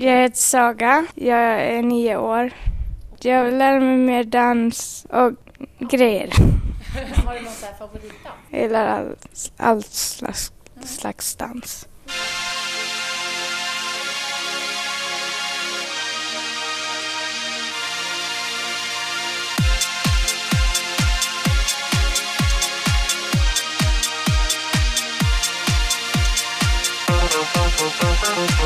Jag heter Saga. Jag är nio år. Jag vill lära mig mer dans och grejer. Har du någon favoritdans? Jag gillar all, all slags, slags dans.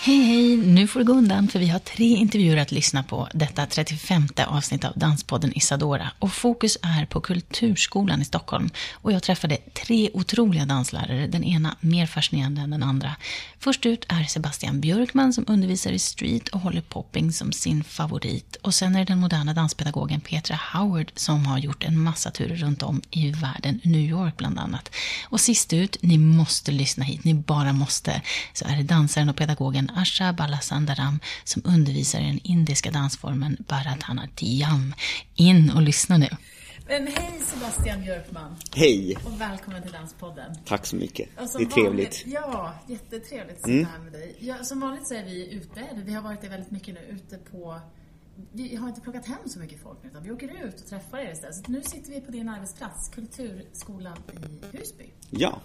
Hej, hej! Nu får det gå undan för vi har tre intervjuer att lyssna på detta 35 avsnitt av Danspodden Isadora. Och fokus är på Kulturskolan i Stockholm. Och jag träffade tre otroliga danslärare, den ena mer fascinerande än den andra. Först ut är Sebastian Björkman som undervisar i street och håller popping som sin favorit. Och sen är det den moderna danspedagogen Petra Howard som har gjort en massa turer runt om i världen, New York bland annat. Och sist ut, ni måste lyssna hit, ni bara måste, så är det dansaren och pedagogen Asha Balasandaram som undervisar i den indiska dansformen Bharatanatyam. In och lyssna nu. Men hej Sebastian Björkman Hej! och välkommen till Danspodden. Tack så mycket. Det är trevligt. Vanligt, ja, jättetrevligt att sitta Mm. här med dig. Ja, som vanligt så är vi ute, vi har varit det väldigt mycket nu, ute på vi har inte plockat hem så mycket folk nu, utan vi åker ut och träffar er istället. Så nu sitter vi på din arbetsplats, Kulturskolan i Husby. Ja,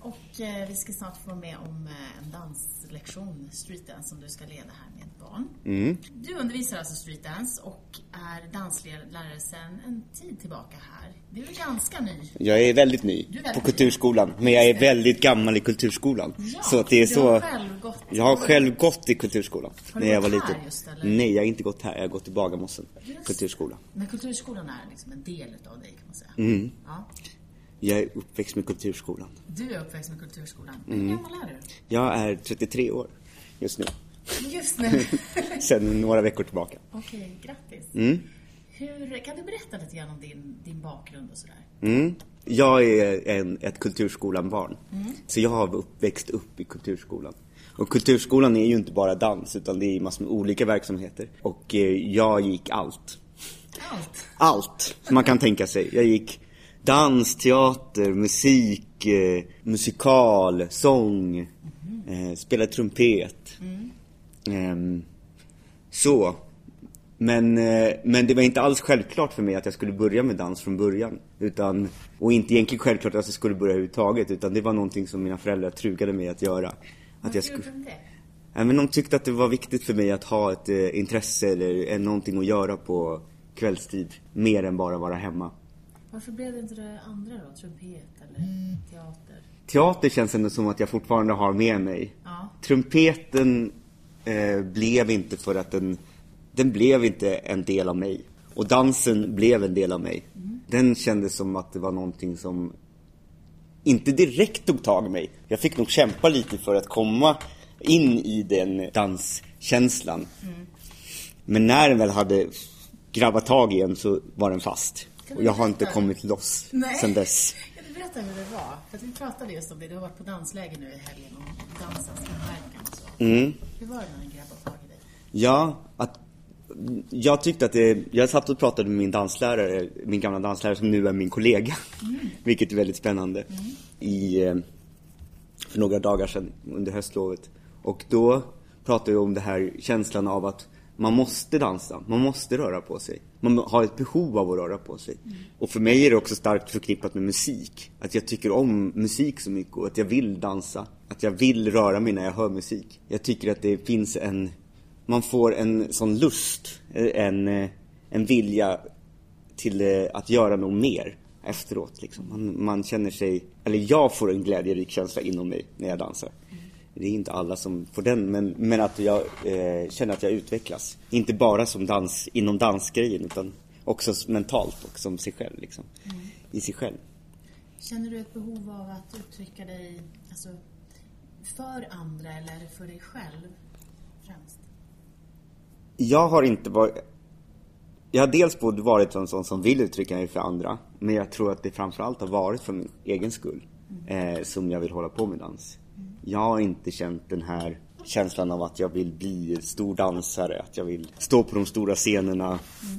Och eh, vi ska snart få med om eh, en danslektion, streetdance, som du ska leda här med barn. Mm. Du undervisar alltså streetdance och är danslärare sedan en tid tillbaka här. Du är ganska ny. jag är väldigt ny är väldigt på ny. Kulturskolan. Men jag är väldigt gammal i Kulturskolan. Ja, så att det är du så... har själv gått- Jag har själv gått i Kulturskolan. Har du när jag gått var här liten. just, eller? Nej, jag har inte gått här. Jag har gått i Bagarmossen. Just. Kulturskola. Men kulturskolan är liksom en del utav dig kan man säga. Mm. Ja. Jag är uppväxt med Kulturskolan. Du är uppväxt med kulturskolan. Mm. Hur gammal är du? Jag är 33 år just nu. Just nu. Sedan några veckor tillbaka. Okej, grattis. Mm. Hur, kan du berätta lite grann om din, din bakgrund och sådär? Mm. Jag är en, ett Kulturskolan-barn. Mm. Så jag har uppväxt upp i Kulturskolan. Och Kulturskolan är ju inte bara dans, utan det är massor med olika verksamheter. Och eh, jag gick allt. Allt. Allt man kan tänka sig. Jag gick dans, teater, musik, eh, musikal, sång, eh, spelade trumpet. Ehm, så. Men, eh, men det var inte alls självklart för mig att jag skulle börja med dans från början. Utan, och inte egentligen självklart att jag skulle börja överhuvudtaget. Utan det var någonting som mina föräldrar trugade mig att göra. Att jag skulle... Ja, men de tyckte att det var viktigt för mig att ha ett eh, intresse eller eh, någonting att göra på kvällstid. Mer än bara vara hemma. Varför blev det inte det andra då? Trumpet eller teater? Teater känns ändå som att jag fortfarande har med mig. Ja. Trumpeten eh, blev inte för att den, den blev inte en del av mig. Och dansen blev en del av mig. Den kändes som att det var någonting som inte direkt tog tag i mig. Jag fick nog kämpa lite för att komma in i den danskänslan. Men när den väl hade grabbat tag i en så var den fast. Och jag har inte kommit loss Nej. sen dess. Kan du berätta hur det var? För att vi pratade just om det. Du har varit på dansläger nu i helgen om dansens inverkan och så. Mm. Hur var det när den grabbade tag i dig? Ja, att jag tyckte att det, jag satt och pratade med min danslärare, min gamla danslärare som nu är min kollega. Vilket är väldigt spännande. I, eh, för några dagar sedan under höstlovet. Och då pratade vi om det här känslan av att man måste dansa, man måste röra på sig. Man har ett behov av att röra på sig. Och för mig är det också starkt förknippat med musik. Att jag tycker om musik så mycket och att jag vill dansa. Att jag vill röra mig när jag hör musik. Jag tycker att det finns en man får en sån lust, eh, en, eh, en vilja till eh, att göra något mer efteråt. Liksom. Man, man känner sig, eller jag får en glädjerik känsla inom mig när jag dansar. Det är inte alla som får den, men, men att jag eh, känner att jag utvecklas. Inte bara som dans, inom dansgrejen, utan också mentalt och som sig själv. Liksom. I sig själv. Känner du ett behov av att uttrycka dig alltså, för andra eller för dig själv främst? Jag har inte varit, Jag har dels både varit en sån som vill uttrycka mig för andra, men jag tror att det framförallt har varit för min egen skull eh, som jag vill hålla på med dans. Jag har inte känt den här känslan av att jag vill bli stor dansare, att jag vill stå på de stora scenerna,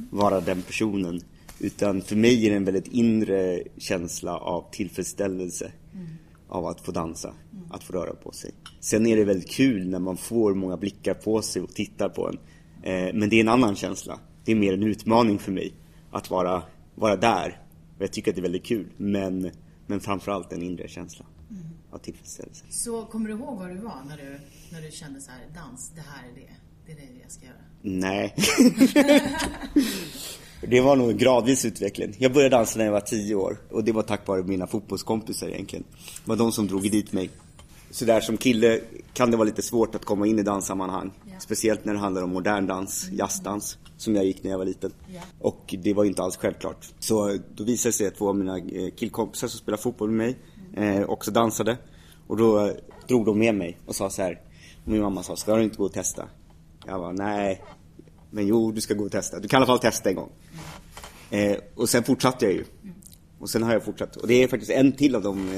vara den personen. Utan för mig är det en väldigt inre känsla av tillfredsställelse av att få dansa, att få röra på sig. Sen är det väldigt kul när man får många blickar på sig och tittar på en. Eh, men det är en annan känsla. Det är mer en utmaning för mig att vara, vara där. Och jag tycker att det är väldigt kul. Men, men framförallt en inre känsla av tillfredsställelse. Så kommer du ihåg var du var när du, när du kände så här, dans, det här är det, det är det jag ska göra? Nej. det var nog en gradvis utveckling. Jag började dansa när jag var tio år och det var tack vare mina fotbollskompisar egentligen. Det var de som drog dit mig. Så där som kille kan det vara lite svårt att komma in i danssammanhang. Ja. Speciellt när det handlar om modern dans, jazzdans, som jag gick när jag var liten. Ja. Och det var inte alls självklart. Så då visade det sig att två av mina eh, killkompisar som spelade fotboll med mig eh, också dansade. Och då eh, drog de med mig och sa så här. Min mamma sa, ska du inte gå och testa? Jag bara, nej. Men jo, du ska gå och testa. Du kan i alla fall testa en gång. Eh, och sen fortsatte jag ju. Och sen har jag fortsatt. Och det är faktiskt en till av de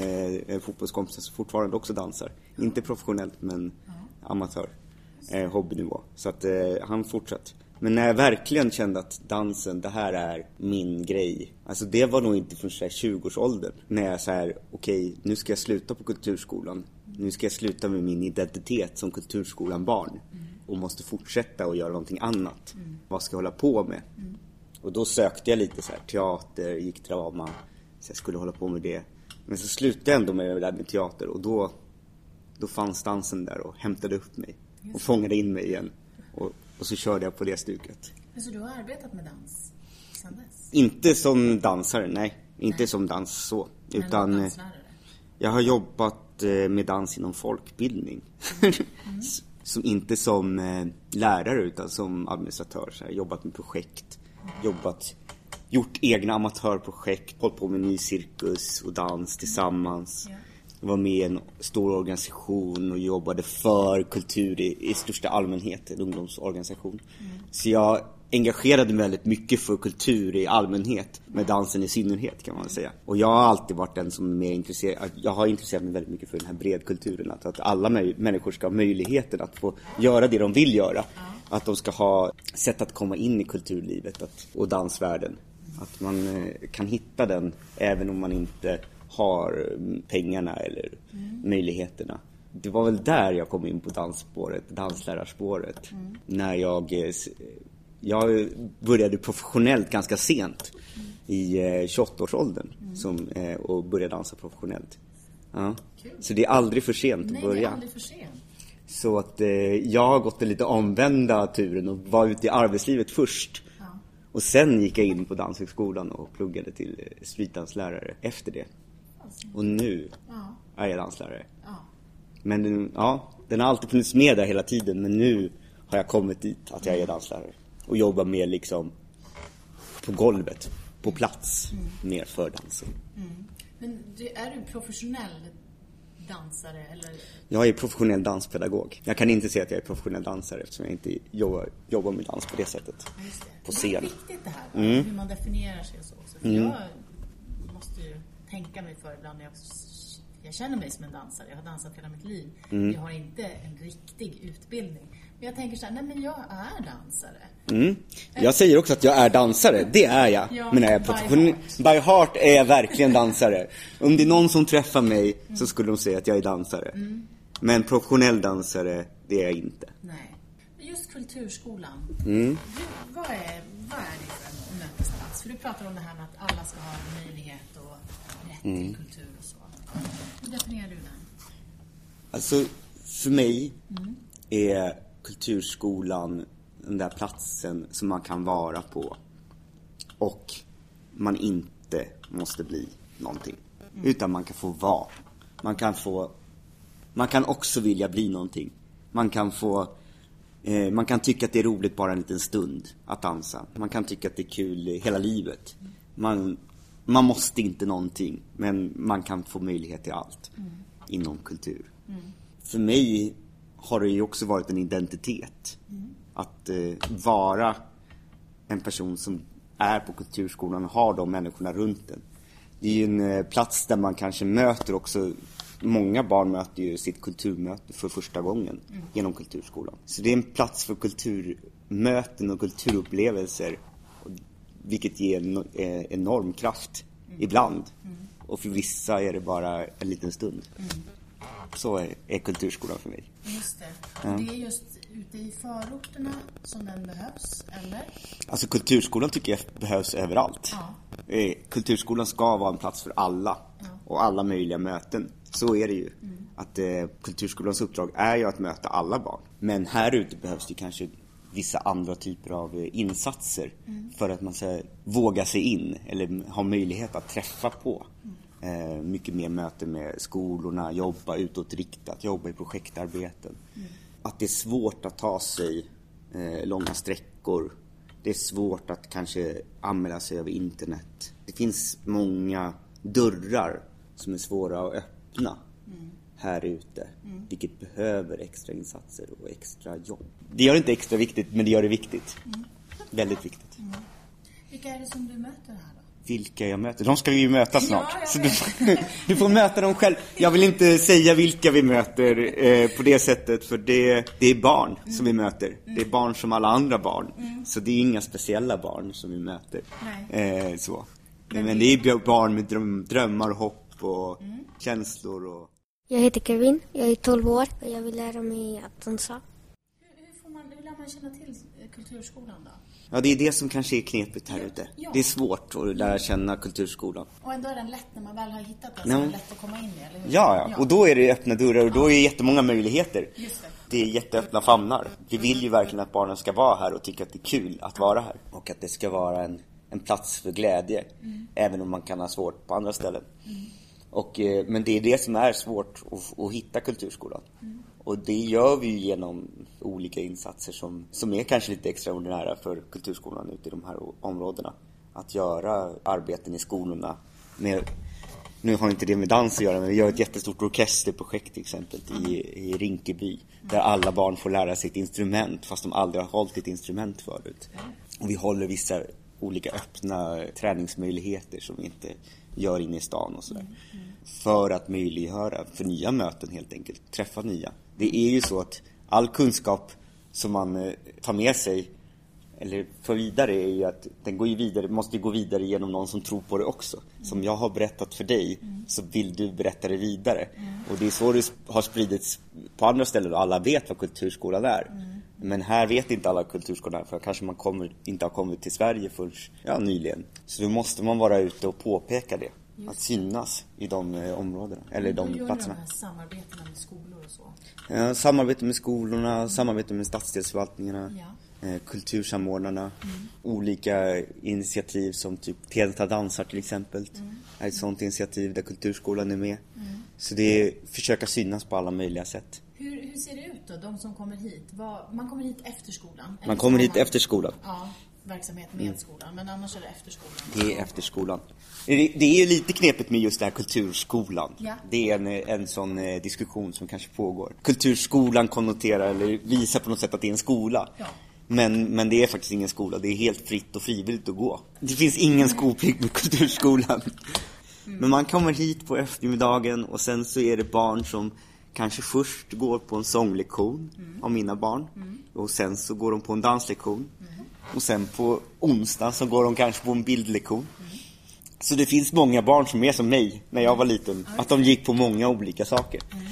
eh, fotbollskompisar som fortfarande också dansar. Inte professionellt, men amatör. Eh, hobbynivå. Så att eh, han fortsatt. Men när jag verkligen kände att dansen, det här är min grej. Alltså det var nog inte förrän så här 20-årsåldern. När jag så här, okej, nu ska jag sluta på kulturskolan. Nu ska jag sluta med min identitet som kulturskolan barn. Och måste fortsätta och göra någonting annat. Vad ska jag hålla på med? Och då sökte jag lite så här teater, gick drama. Så jag skulle hålla på med det. Men så slutade jag ändå med det där med teater och då, då fanns dansen där och hämtade upp mig. Och fångade in mig igen. Och, och så körde jag på det stuket. Så du har arbetat med dans sedan dess? Inte som dansare, nej. Inte som dans så. Men Utan eh, jag har jobbat eh, med dans inom folkbildning. S- som, inte som eh, lärare utan som administratör. Så här, jobbat med projekt, jobbat, gjort egna amatörprojekt, hållit på med ny cirkus och dans tillsammans. Ja. Var med i en stor organisation och jobbade för kultur i, i största allmänhet, en ungdomsorganisation. Så jag engagerade mig väldigt mycket för kultur i allmänhet, med dansen i synnerhet kan man säga. Och jag har alltid varit den som är mer intresserad, jag har intresserat mig väldigt mycket för den här bredkulturen, att, att alla människor ska ha möjligheten att få göra det de vill göra. Att de ska ha sätt att komma in i kulturlivet att, och dansvärlden. Att man eh, kan hitta den även om man inte har mm, pengarna eller möjligheterna. Det var väl där jag kom in på dansspåret, danslärarspåret. När jag, eh, jag började professionellt ganska sent. I eh, 28-årsåldern som, eh, och började dansa professionellt. Ja. Så det är aldrig för sent Nej, att börja. aldrig för sent. Så att eh, jag har gått den lite omvända turen och var ute i arbetslivet först. Ja. Och sen gick jag in på Danshögskolan och pluggade till streetdanslärare efter det. Och nu är jag danslärare. Men den, ja, den har alltid funnits med där hela tiden men nu har jag kommit dit att jag är danslärare. Och jobbar mer liksom på golvet, på plats, mer för dansen. Men du, är du professionell dansare eller? Jag är professionell danspedagog. Jag kan inte säga att jag är professionell dansare eftersom jag inte jobbar, jobbar med dans på det sättet. Ja, det. På Det är scen. viktigt det här, Mm. hur man definierar sig och så. För jag måste ju tänka mig för ibland när jag, jag känner mig som en dansare. Jag har dansat hela mitt liv. Mm. Jag har inte en riktig utbildning. Men jag tänker så här, nej men jag är dansare. Mm. Jag säger också att jag är dansare, det är jag. Ja, men är jag by professionell, by heart är jag verkligen dansare. Om det är någon som träffar mig så skulle de säga att jag är dansare. Mm. Men professionell dansare, det är jag inte. Nej. Kulturskolan. Mm. Du, vad, är, vad är det för en mötesplats? För du pratar om det här med att alla ska ha möjlighet och rätt Mm. till kultur och så. Hur definierar du den? Alltså, för mig är kulturskolan den där platsen som man kan vara på. Och man inte måste bli någonting. Utan man kan få vara. Man kan få Man kan också vilja bli någonting. Man kan få Man kan tycka att det är roligt bara en liten stund att dansa. Man kan tycka att det är kul hela livet. Man, man måste inte någonting, men man kan få möjlighet till allt inom kultur. För mig har det ju också varit en identitet. Att eh, vara en person som är på kulturskolan och har de människorna runt den. Det är ju en eh, plats där man kanske möter också Många barn möter ju sitt kulturmöte för första gången mm. genom kulturskolan. Så det är en plats för kulturmöten och kulturupplevelser. Vilket ger en eh, enorm kraft mm. ibland. Mm. Och för vissa är det bara en liten stund. Mm. Så är, är kulturskolan för mig. Just det. Och det är just ute i förorterna som den behövs, eller? Alltså kulturskolan tycker jag behövs överallt. Ja. Eh, kulturskolan ska vara en plats för alla. Ja. Och alla möjliga möten. Så är det ju. Mm. Att eh, kulturskolans uppdrag är ju att möta alla barn. Men här ute behövs det kanske vissa andra typer av eh, insatser mm. för att man ska våga sig in eller ha möjlighet att träffa på. Mm. Eh, mycket mer möten med skolorna, jobba utåtriktat, jobba i projektarbeten. Mm. Att det är svårt att ta sig eh, långa sträckor. Det är svårt att kanske anmäla sig över internet. Det finns många dörrar som är svåra att öppna mm. här ute. Mm. Vilket behöver extra insatser och extra jobb. Det gör det inte extra viktigt, men det gör det viktigt. Mm. Väldigt viktigt. Mm. Vilka är det som du möter här då? vilka jag möter. De ska vi ju möta snart. Ja, så du, du, får möta dem själv. Jag vill inte säga vilka vi möter eh, på det sättet för det, det är barn mm. som vi möter. Det är barn som alla andra barn. Mm. Så det är inga speciella barn som vi möter. Eh, så. Men, Men det är barn med dröm, drömmar och hopp och mm. känslor. Och... Jag heter Kevin, jag är 12 år och jag vill lära mig att dansa. Hur, hur, får man, hur lär man känna till kulturskolan då? Ja, det är det som kanske är knepigt här ute. Ja. Det är svårt att lära känna kulturskolan. Och ändå är den lätt när man väl har hittat den, så är den lätt att komma in i, eller hur? Ja, ja, och då är det öppna dörrar och då är det jättemånga möjligheter. Just det. det är jätteöppna famnar. Vi vill ju verkligen att barnen ska vara här och tycka att det är kul att vara här. Och att det ska vara en, en plats för glädje. Mm. Även om man kan ha svårt på andra ställen. Mm. Och, eh, men det är det som är svårt att, att hitta kulturskolan. Mm. Och det gör vi genom olika insatser som, som är kanske lite extraordinära för kulturskolan ute i de här områdena. Att göra arbeten i skolorna med nu har inte det med dans att göra, men vi gör ett jättestort orkesterprojekt till exempel i, i Rinkeby. Där alla barn får lära sig ett instrument fast de aldrig har hållit ett instrument förut. Och vi håller vissa olika öppna träningsmöjligheter som inte gör inne i stan och sådär. För att möjliggöra för nya möten helt enkelt, träffa nya. Det är ju så att all kunskap som man eh, tar med sig eller för vidare är ju att den går ju vidare, måste ju gå vidare genom någon som tror på det också. Mm. Som jag har berättat för dig mm. så vill du berätta det vidare. Mm. Och det är så det har spridits på andra ställen och alla vet vad kulturskolan är. Men här vet inte alla kulturskolan för kanske man kommer, inte har kommit till Sverige förrän ja, nyligen. Så då måste man vara ute och påpeka det. Just. Att synas i de eh, områdena, eller de gör platserna. Hur gör samarbetena med skolor och så? Ja, samarbete med skolorna, mm. samarbete med stadsdelsförvaltningarna. Ja. Eh, kultursamordnarna, mm. olika initiativ som typ Teta dansar till exempel. Mm. är ett sånt initiativ där kulturskolan är med. Mm. Så det är försöka synas på alla möjliga sätt. Hur, hur ser det ut då, de som kommer hit? Vad, man kommer hit efter skolan? Man kommer hit efter skolan. Ja verksamhet med mm. skolan, men annars är det efter skolan. Det är efter skolan. Det är lite knepigt med just det här kulturskolan. Ja. Det är en, en sån eh, diskussion som kanske pågår. Kulturskolan konnoterar eller visar på något sätt att det är en skola. Ja. Men, men det är faktiskt ingen skola, det är helt fritt och frivilligt att gå. Det finns ingen skolplikt med kulturskolan. Mm. Men man kommer hit på eftermiddagen och sen så är det barn som kanske först går på en sånglektion mm. av mina barn. Mm. Och sen så går de på en danslektion. Mm. Och sen på onsdag så går de kanske på en bildlektion. Mm. Så det finns många barn som är som mig när jag var liten. Att de gick på många olika saker. Mm.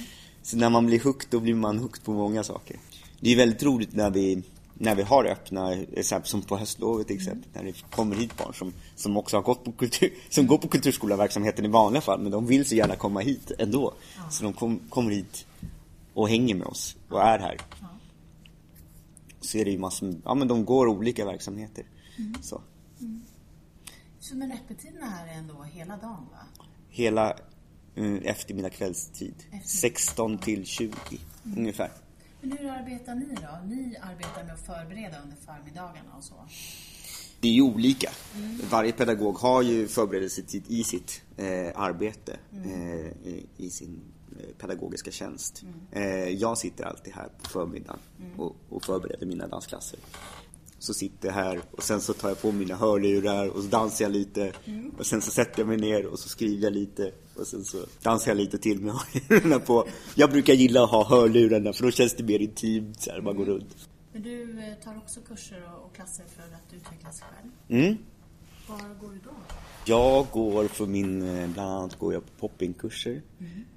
Så när man blir hooked, då blir man hooked på många saker. Det är väldigt roligt när vi, när vi har öppna, som på höstlovet till exempel, när det kommer hit barn som, som också har gått på kultur, som går på kulturskolaverksamheten i vanliga fall, men de vill så gärna komma hit ändå. Så de kom, kommer hit och hänger med oss och är här så är det ju massor ja men de går olika verksamheter. Mm. Så. Mm. så men öppettiderna här är ändå hela dagen va? Hela uh, eftermiddag kvällstid. Eftermiddag. 16 till 20 mm. ungefär. Men hur arbetar ni då? Ni arbetar med att förbereda under förmiddagarna och så? Det är ju olika. Mm. Varje pedagog har ju förberedelsetid i sitt eh, arbete, mm. eh, i sin Eh, pedagogiska tjänst. Mm. Eh, jag sitter alltid här på förmiddagen mm. och, och förbereder mina dansklasser. Så sitter jag här och sen så tar jag på mina hörlurar och så dansar jag lite och sen så sätter jag mig ner och så skriver jag lite och sen så dansar jag lite till med hörlurarna på. Jag brukar gilla att ha hörlurarna för då känns det mer intimt så här, man går runt. Men du eh, tar också kurser och, klasser för att utvecklas själv. Mm. Var går du då? Jag går för min, eh, bland annat går jag på poppingkurser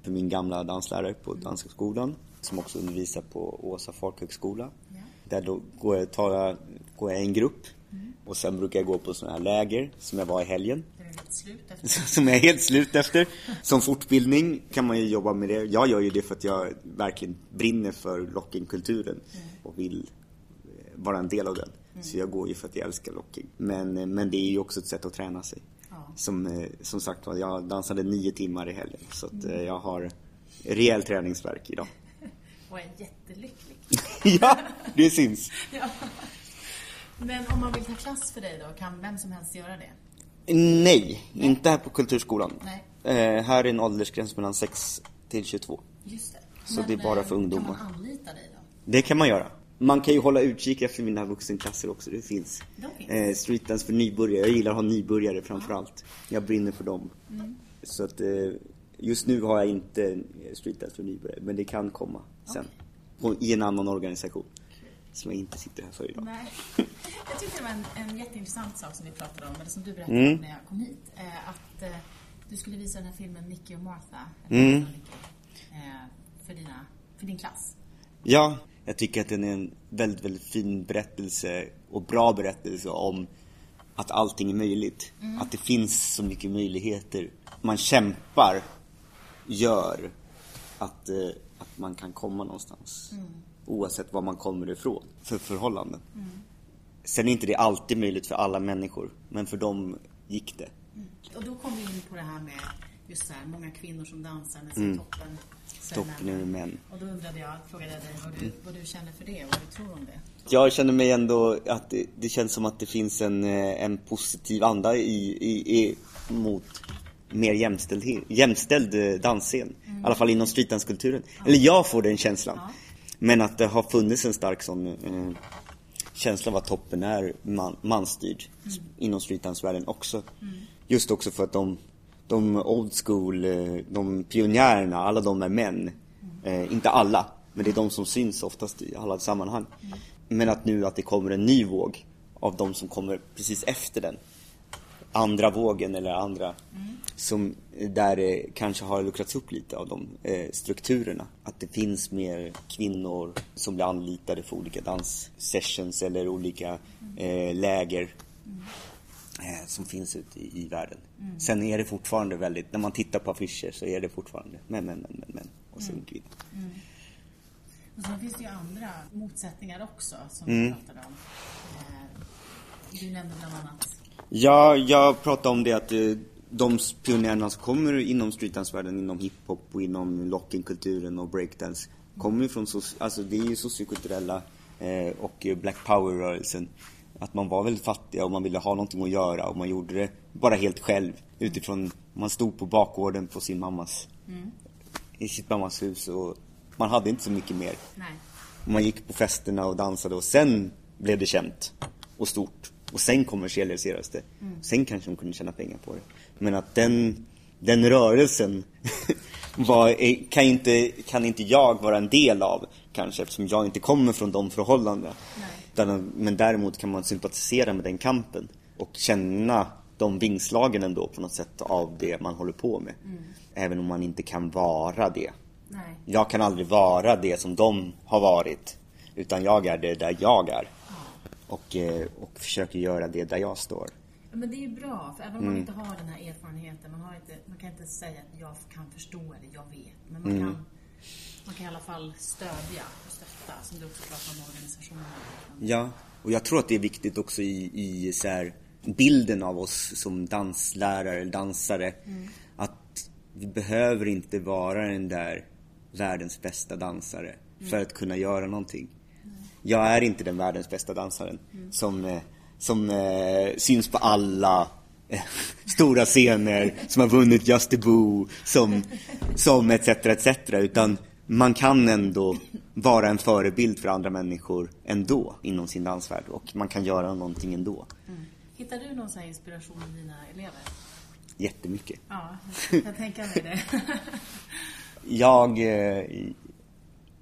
för min gamla danslärare på Danshögskolan som också undervisar på Åsa folkhögskola. Ja. Där då går jag, tar jag, går jag i en grupp och sen brukar jag gå på sådana här läger som jag var i helgen. Som jag är helt slut efter. Som fortbildning kan man ju jobba med det. Jag gör ju det för att jag verkligen brinner för lockingkulturen och vill eh, vara en del av den. Så jag går ju för att jag älskar locking. Men, eh, men det är ju också ett sätt att träna sig. Ja. Som, eh, som sagt var, jag dansade nio timmar i helgen. Så att eh, jag har rejäl träningsverk idag. Och är jättelycklig. ja, det syns. Ja. Men om man vill ta klass för dig då, kan vem som helst göra det? Nej, inte här på Kulturskolan. Nej. Eh, här är en åldersgräns mellan 6 till 22. Just det. Så det är bara eh, för ungdomar. Kan man anlita dig då? Det kan man göra. Man kan ju hålla utkik efter mina vuxenklasser också, det finns. De finns. Eh, streetdance för nybörjare, jag gillar att ha nybörjare framförallt. Jag brinner för dem. Mm. Så att eh, just nu har jag inte streetdance för nybörjare, men det kan komma sen. På, I en annan organisation. Som jag inte sitter här för idag. Nej. Jag tyckte det var en, en jätteintressant sak som vi pratade om, eller som du berättade Mm. om när jag kom hit. Eh, att eh, du skulle visa den här filmen Nicky och Martha, Mm. eh, för, dina, för din klass. Ja, jag tycker att den är en väldigt, väldigt fin berättelse och bra berättelse om att allting är möjligt. Att det finns så mycket möjligheter. Man kämpar, gör att, att man kan komma någonstans. Oavsett var man kommer ifrån för förhållanden. Sen är inte det alltid möjligt för alla människor, men för dem gick det. Och då kom vi in på det här med just så här, många kvinnor som dansar med sin toppen. Mm. Toppen är männen. män. Och då undrade jag, frågade jag dig vad du, vad du känner för det och vad du tror om det. Jag känner mig ändå att det, det känns som att det finns en, eh, en positiv anda i, i, i, mot mer jämställdhet, jämställd eh, dansscen. I alla fall inom streetdancekulturen. Eller jag får den känslan. Men att det har funnits en stark sån eh, känsla av att toppen är man, mansstyrd inom streetdancevärlden också. Just också för att de, de old school, eh, de pionjärerna, alla de är män. Eh, inte alla, men det är de som syns oftast i alla sammanhang. Men att nu att det kommer en ny våg av de som kommer precis efter den. Andra vågen eller andra som där det kanske har luckrats upp lite av de eh, strukturerna. Att det finns mer kvinnor som blir anlitade för olika danssessions eller olika eh, läger eh, som finns ute i, i världen. Sen är det fortfarande väldigt, när man tittar på affischer så är det fortfarande män, män, män, män, män och sen kvinnor. Och sen finns det ju andra motsättningar också som Mm. vi pratade om. Eh, du nämnde bland annat Ja, jag pratade om det att eh, de pionjärerna som kommer inom streetdancevärlden, inom hiphop och inom lockingkulturen och breakdance kommer ju från, alltså det är ju sociokulturella eh, och black power-rörelsen. Att man var väldigt fattiga och man ville ha någonting att göra och man gjorde det bara helt själv utifrån, man stod på bakgården på sin mammas, i sitt mammas hus och man hade inte så mycket mer. Nej. Man gick på festerna och dansade och sen blev det känt och stort. Och sen kommersialiserades det. Sen kanske de kunde tjäna pengar på det. Men att den, den rörelsen var, kan, inte, kan inte jag vara en del av kanske eftersom jag inte kommer från de förhållandena. Men däremot kan man sympatisera med den kampen och känna de vingslagen ändå på något sätt av det man håller på med. Även om man inte kan vara det. Nej. Jag kan aldrig vara det som de har varit. Utan jag är det där jag är. Och, eh, och försöker göra det där jag står. Men det är ju bra, för även om Mm. man inte har den här erfarenheten, man, har inte, man kan inte säga att jag kan förstå eller jag vet. Men man, Mm. kan, man kan i alla fall stödja och stötta, som du också pratar om organisationer. Ja, och jag tror att det är viktigt också i, i så här, bilden av oss som danslärare, dansare. Att vi behöver inte vara den där världens bästa dansare för att kunna göra någonting. Jag är inte den världens bästa dansaren som, eh, som eh, syns på alla eh, stora scener, som har vunnit Just the Boo, som, som etc, etc. Utan man kan ändå vara en förebild för andra människor ändå inom sin dansvärld och man kan göra någonting ändå. Hittar du någon inspiration i dina elever? Jättemycket. Ja, jag tänka mig det. Jag, eh,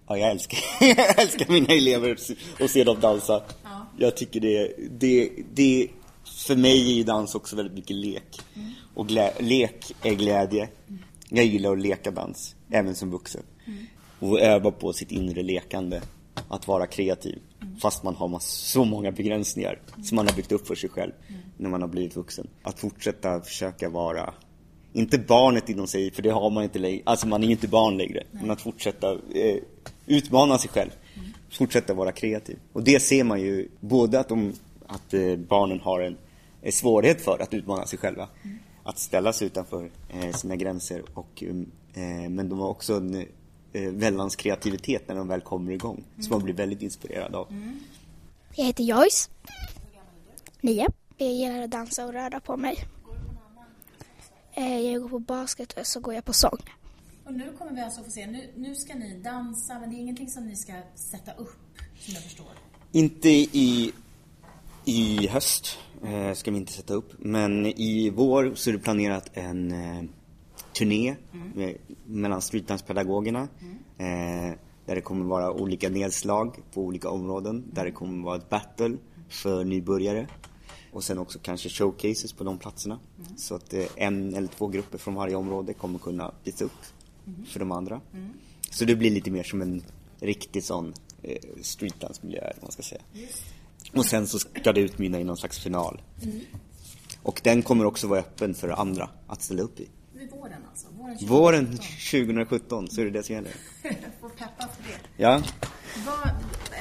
ja, jag älskar, jag älskar mina elever och se dem dansa. Ja. Jag tycker det, det, det, för mig är ju dans också väldigt mycket lek. Och glä, lek är glädje. Jag gillar att leka dans, även som vuxen. Och öva på sitt inre lekande. Att vara kreativ. Fast man har så många begränsningar som man har byggt upp för sig själv när man har blivit vuxen. Att fortsätta försöka vara inte barnet inom sig, för det har man inte längre. Alltså man är ju inte barn längre. Men att fortsätta eh, utmana sig själv. Fortsätta vara kreativ. Och det ser man ju både att, de, att eh, barnen har en, en svårighet för att utmana sig själva. Att ställa sig utanför eh, sina gränser. Och, mm, eh, men de har också en väldans kreativitet när de väl kommer igång. Som man blir väldigt inspirerad av. Mm. Jag heter Joyce. Nio. Jag gillar att dansa och röra på mig. Jag går på basket och så går jag på sång. Och nu kommer vi alltså få se, nu, nu ska ni dansa, men det är ingenting som ni ska sätta upp, som jag förstår. Inte i, i höst eh, ska vi inte sätta upp. Men i vår så är det planerat en eh, turné med, mellan streetdance-pedagogerna. Eh, där det kommer vara olika nedslag på olika områden. Där det kommer vara ett battle för nybörjare. Och sen också kanske showcases på de platserna. Så att eh, en eller två grupper från varje område kommer kunna visa upp för de andra. Så det blir lite mer som en riktig sån eh, streetdance-miljö, eller vad man ska säga. Och sen så ska det utmynna i någon slags final. Och den kommer också vara öppen för andra att ställa upp i. Vid våren alltså? Våren 2017. Våren 2017 så är det det som gäller. Får peppa för det. Ja. Vad,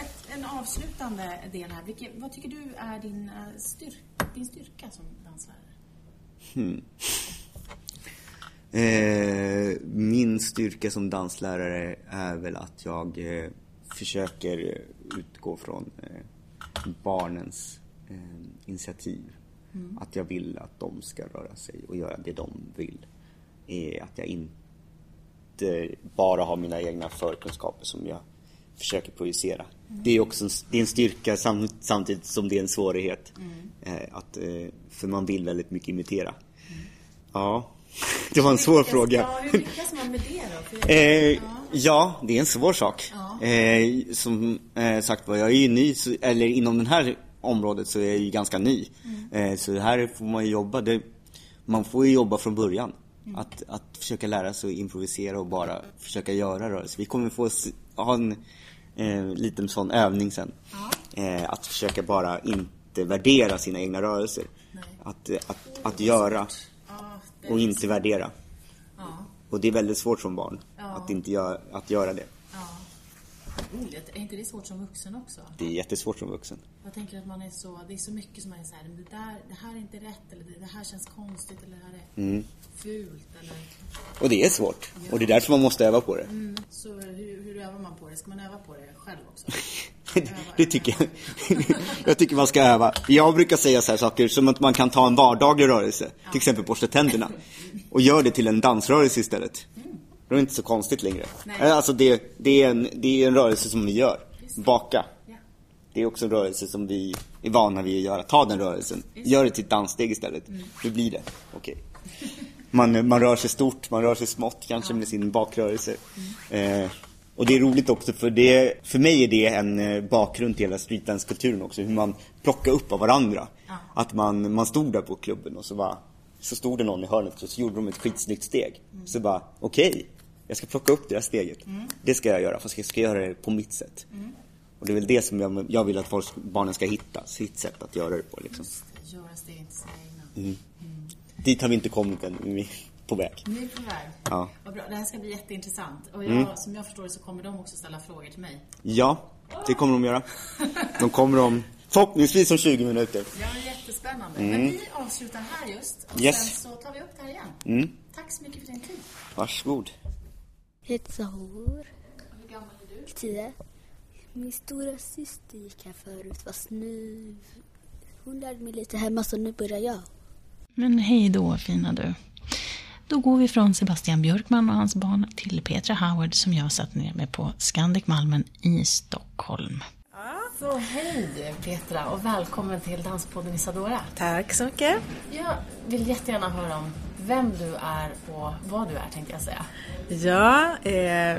ett, en avslutande del här. Vilken, vad tycker du är din, eh, styrk, din styrka som danslärare? Eh, min styrka som danslärare är väl att jag eh, försöker utgå från eh, barnens eh, initiativ. Att jag vill att de ska röra sig och göra det de vill. Eh, att jag inte bara har mina egna förkunskaper som jag försöker projicera. Det är också en, det är en styrka sam, samtidigt som det är en svårighet. Eh, att, för man vill väldigt mycket imitera. Ja, det var en svår fråga. Ja, hur lyckas man med det då? Eh, ja, det är en svår sak. Ja. Eh, som eh, sagt var, jag är ju ny, så, eller inom det här området så är jag ju ganska ny. Eh, så här får man ju jobba. Det, man får ju jobba från början. Att, att försöka lära sig att improvisera och bara försöka göra rörelser. Vi kommer få ha en eh, liten sån övning sen. Eh, att försöka bara inte värdera sina egna rörelser. Att, eh, att, att göra ja, det, och inte värdera. ja, Och det är väldigt svårt som barn Ja. att inte göra, att göra det. Ja. Det- är inte det svårt som vuxen också? Det är jättesvårt som vuxen. Jag tänker att man är så, det är så mycket som man är så här, det, där, det här är inte rätt, eller det, här känns konstigt, eller det här är Mm. fult, eller... Och det är svårt. Och det är därför man måste öva på det. Så hur, hur övar man på det? Ska man öva på det själv också? det tycker jag. jag tycker man ska öva. Jag brukar säga så här saker som att man kan ta en vardaglig rörelse, till exempel borsta tänderna, och gör det till en dansrörelse istället. Då är det inte så konstigt längre. Nej. Alltså det, det, är en, det är en rörelse som vi gör. Baka. Ja. Det är också en rörelse som vi är vana vid att göra. Ta den rörelsen. Gör det till ett danssteg istället. Hur blir det? Okej. Man, man rör sig stort, man rör sig smått kanske med sin bakrörelse. Eh, och det är roligt också för det, för mig är det en eh, bakgrund till hela streetdance-kulturen också. Hur man plockar upp av varandra. Att man, man stod där på klubben och så bara, så stod det någon i hörnet och så gjorde de ett skitsnyggt steg. Så bara, okej, jag ska plocka upp det här steget. Det ska jag göra, fast jag ska göra det på mitt sätt. Och det är väl det som jag, jag vill att folk, barnen ska hitta, sitt sätt att göra det på liksom. Göra steg till sina egna. Dit har vi inte kommit än, vi är på väg. Ni är på väg. Ja. Vad bra. Det här ska bli jätteintressant. Och jag, som jag förstår det så kommer de också ställa frågor till mig. Ja, det kommer de göra. De kommer om, förhoppningsvis om 20 minuter. Ja, jättespännande. Men vi avslutar här just. Och Yes. sen så tar vi upp det här igen. Mm. Tack så mycket för din tid. Varsågod. Jag heter Sahor. Hur gammal är du? Tio. Min stora syster gick här förut fast nu... Hon lärde mig lite hemma så nu börjar jag. Men hej då, fina du. Då går vi från Sebastian Björkman och hans barn till Petra Howard som jag satt ner med på Scandic Malmen i Stockholm. Så hej Petra och välkommen till Danspodden Isadora. Tack så mycket. Jag vill jättegärna höra om vem du är och vad du är tänkte jag säga. Ja, eh,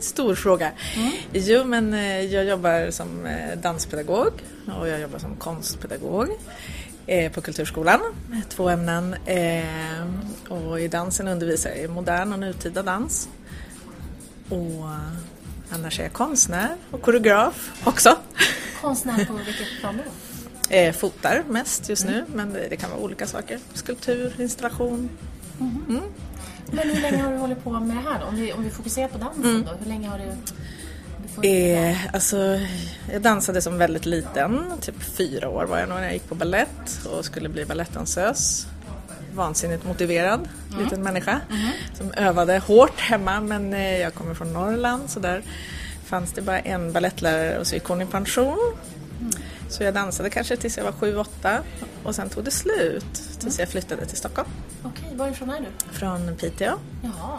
stor fråga. Mm. Jo, men eh, jag jobbar som eh, danspedagog och jag jobbar som konstpedagog eh, på Kulturskolan. Två ämnen. Och i dansen undervisar jag i modern och nutida dans. Och annars är jag konstnär och koreograf också. Konstnär på vilket plan då? Eh, fotar mest just nu, men det, det, kan vara olika saker. Skulptur, installation. Mm. Mm. Men hur länge har du hållit på med det här då? Om vi, om vi fokuserar på dansen mm. då, hur länge har du Eh, alltså, jag dansade som väldigt liten, typ fyra år var jag när jag gick på ballett och skulle bli balettdansös. Vansinnigt motiverad mm. liten människa mm. som övade hårt hemma men eh, jag kommer från Norrland så där fanns det bara en ballettlärare och så gick hon i pension. Mm. Så jag dansade kanske tills jag var sju, åtta och sen tog det slut tills jag flyttade till Stockholm. Okej, varifrån är du? Från Piteå. Jaha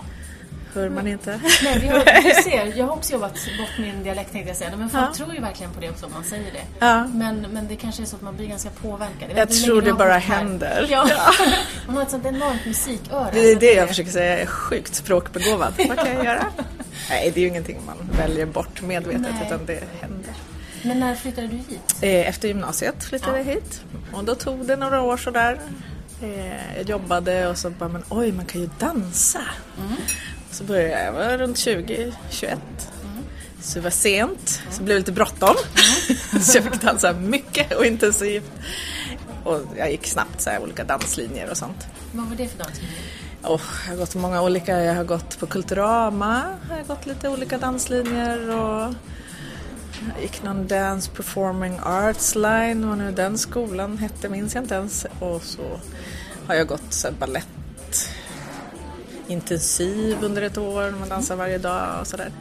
hör man inte. Nej, vi har, vi ser, jag har också jobbat bort min dialekt tänkte jag säga. Men folk ja. tror ju verkligen på det också om man säger det. Ja. Men, men det kanske är så att man blir ganska påverkad. Jag, jag tror det bara händer. Ja. man har ett sånt enormt musiköra. Det är det jag försöker säga, jag är sjukt språkbegåvad. Vad kan jag göra? Nej, det är ju ingenting man väljer bort medvetet Nej. utan det händer. Men när flyttade du hit? Eh, efter gymnasiet flyttade jag hit. Och då tog det några år sådär. Eh, jag jobbade och så bara, men oj, man kan ju dansa. Mm. Så började jag, jag var runt 20, 21. Mm. Så det var sent, så det blev lite bråttom. Mm. så jag fick dansa mycket och intensivt. Och jag gick snabbt så här, olika danslinjer och sånt. Vad var det för danslinjer? Oh, jag har gått många olika. Jag har gått på Kulturama, jag har gått lite olika danslinjer och jag gick någon Dance Performing Arts Line, vad nu den skolan hette minns jag inte ens. Och så har jag gått så ballett intensiv under ett år, man dansar varje dag och sådär.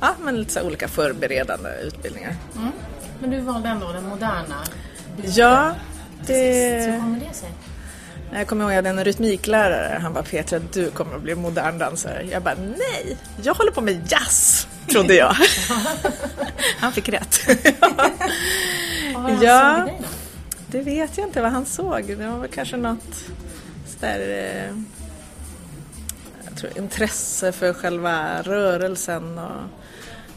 Ja, men lite så olika förberedande utbildningar. Mm. Men du valde ändå den moderna? Ja, det... Så kommer det sig? Jag kommer ihåg att jag hade en rytmiklärare, han bara Petra du kommer att bli modern dansare. Jag bara nej, jag håller på med jazz, trodde jag. han fick rätt. ja, det vet jag inte vad han såg. Det var väl kanske något sådär eh, tror, intresse för själva rörelsen och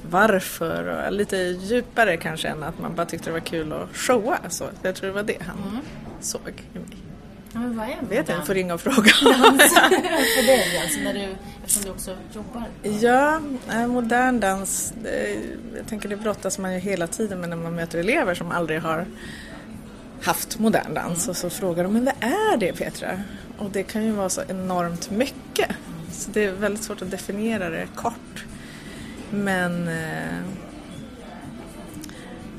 varför. Och lite djupare kanske än att man bara tyckte det var kul att showa. Så jag tror det var det han mm. såg i mig. Ja, men vad är Vet inte, jag får ringa och fråga. Dans för dig alltså, när du, eftersom du också jobbar? Ja, modern dans, jag tänker det brottas man ju hela tiden med när man möter elever som aldrig har haft modern dans mm. och så frågar de, men vad är det Petra? Och det kan ju vara så enormt mycket. Så det är väldigt svårt att definiera det kort. Men eh,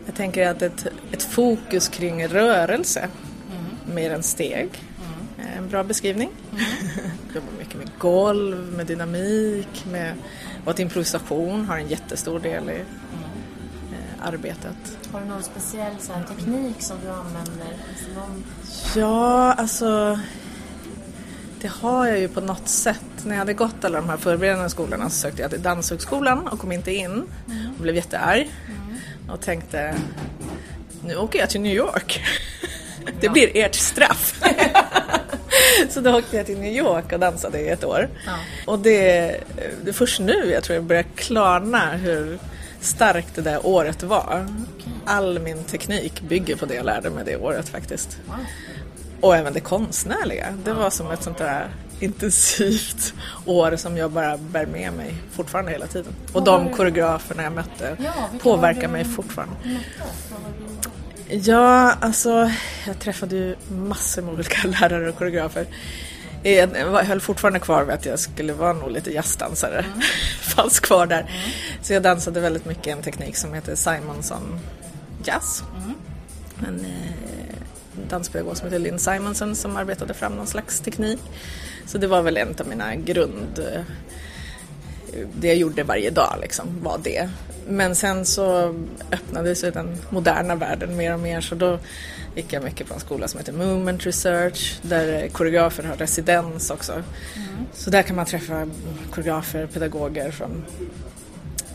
jag tänker att ett, ett fokus kring rörelse. Mer än steg mm. en bra beskrivning. Mm. Jobbar mycket med golv, med dynamik, med och att improvisation har en jättestor del i eh, arbetet. Har du någon speciell så här, teknik som du använder? Någon... Ja, alltså det har jag ju på något sätt. När jag hade gått alla de här förberedande skolorna så sökte jag till Danshögskolan och kom inte in. Mm. Och blev jättearg. Mm. Och tänkte, nu åker jag till New York. Det blir ert straff. så då åkte jag till New York och dansade i ett år. Ja. Och det, det är först nu jag tror jag börjar klarna hur starkt det där året var. All min teknik bygger på det jag lärde mig det året faktiskt. Wow. Och även det konstnärliga. Det var som ett sånt där intensivt år som jag bara bär med mig fortfarande hela tiden. Och de koreograferna jag mötte ja, påverkar mig fortfarande. Ja, alltså jag träffade ju massor med olika lärare och koreografer. Jag höll fortfarande kvar vid att jag skulle vara nog lite jazzdansare. Mm. Fanns kvar där. Mm. Så jag dansade väldigt mycket en teknik som heter Simonson Jazz. Mm. Men, eh, danspedagog som heter Lynn Simonson som arbetade fram någon slags teknik. Så det var väl en av mina grund det jag gjorde varje dag liksom, var det. Men sen så öppnade sig den moderna världen mer och mer så då gick jag mycket på en skola som heter Movement Research där koreografer har residens också. Mm. Så där kan man träffa koreografer, pedagoger från...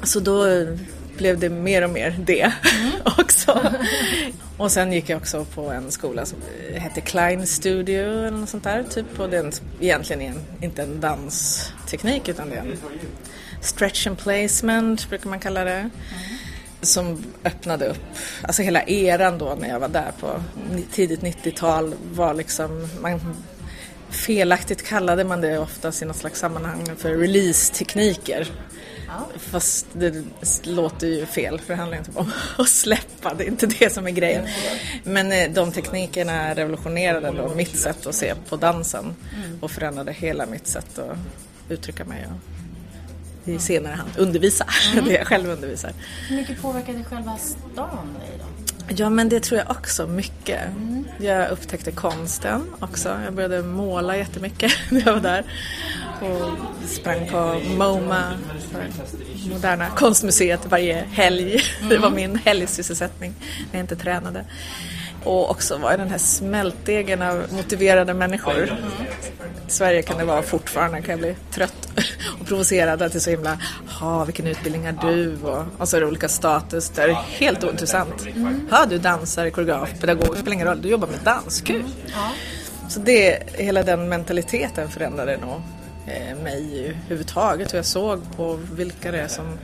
Så då blev det mer och mer det mm. också. och sen gick jag också på en skola som hette Klein Studio eller något sånt där typ. Och det är egentligen en, inte en dansteknik utan det är en stretch and placement brukar man kalla det. Mm. Som öppnade upp, alltså hela eran då när jag var där på tidigt 90-tal var liksom, man, felaktigt kallade man det oftast i något slags sammanhang för release-tekniker. Ja. Fast det låter ju fel för det handlar inte om att släppa, det är inte det som är grejen. Men eh, de teknikerna revolutionerade då mitt sätt att se på dansen mm. och förändrade hela mitt sätt att uttrycka mig och i senare hand undervisa, mm. det jag själv undervisar. Hur mycket påverkade själva stan dig då? Ja men det tror jag också mycket. Mm. Jag upptäckte konsten också. Jag började måla jättemycket när jag var där. Och sprang på MoMA, Moderna konstmuseet, varje helg. Mm. Det var min helgsysselsättning när jag inte tränade. Och också var den här smältdegen av motiverade människor. Mm. I Sverige kan det vara fortfarande, kan jag bli trött och provocerad att det är så himla, ha vilken utbildning har du? Och, och så är det olika status där det är helt ointressant. Mm. Ha, du dansar, koreograf, pedagog, spelar ingen roll, du jobbar med dans, kul. Mm. Ja. Så det, hela den mentaliteten förändrade nog mig överhuvudtaget. Hur jag såg på vilka det är som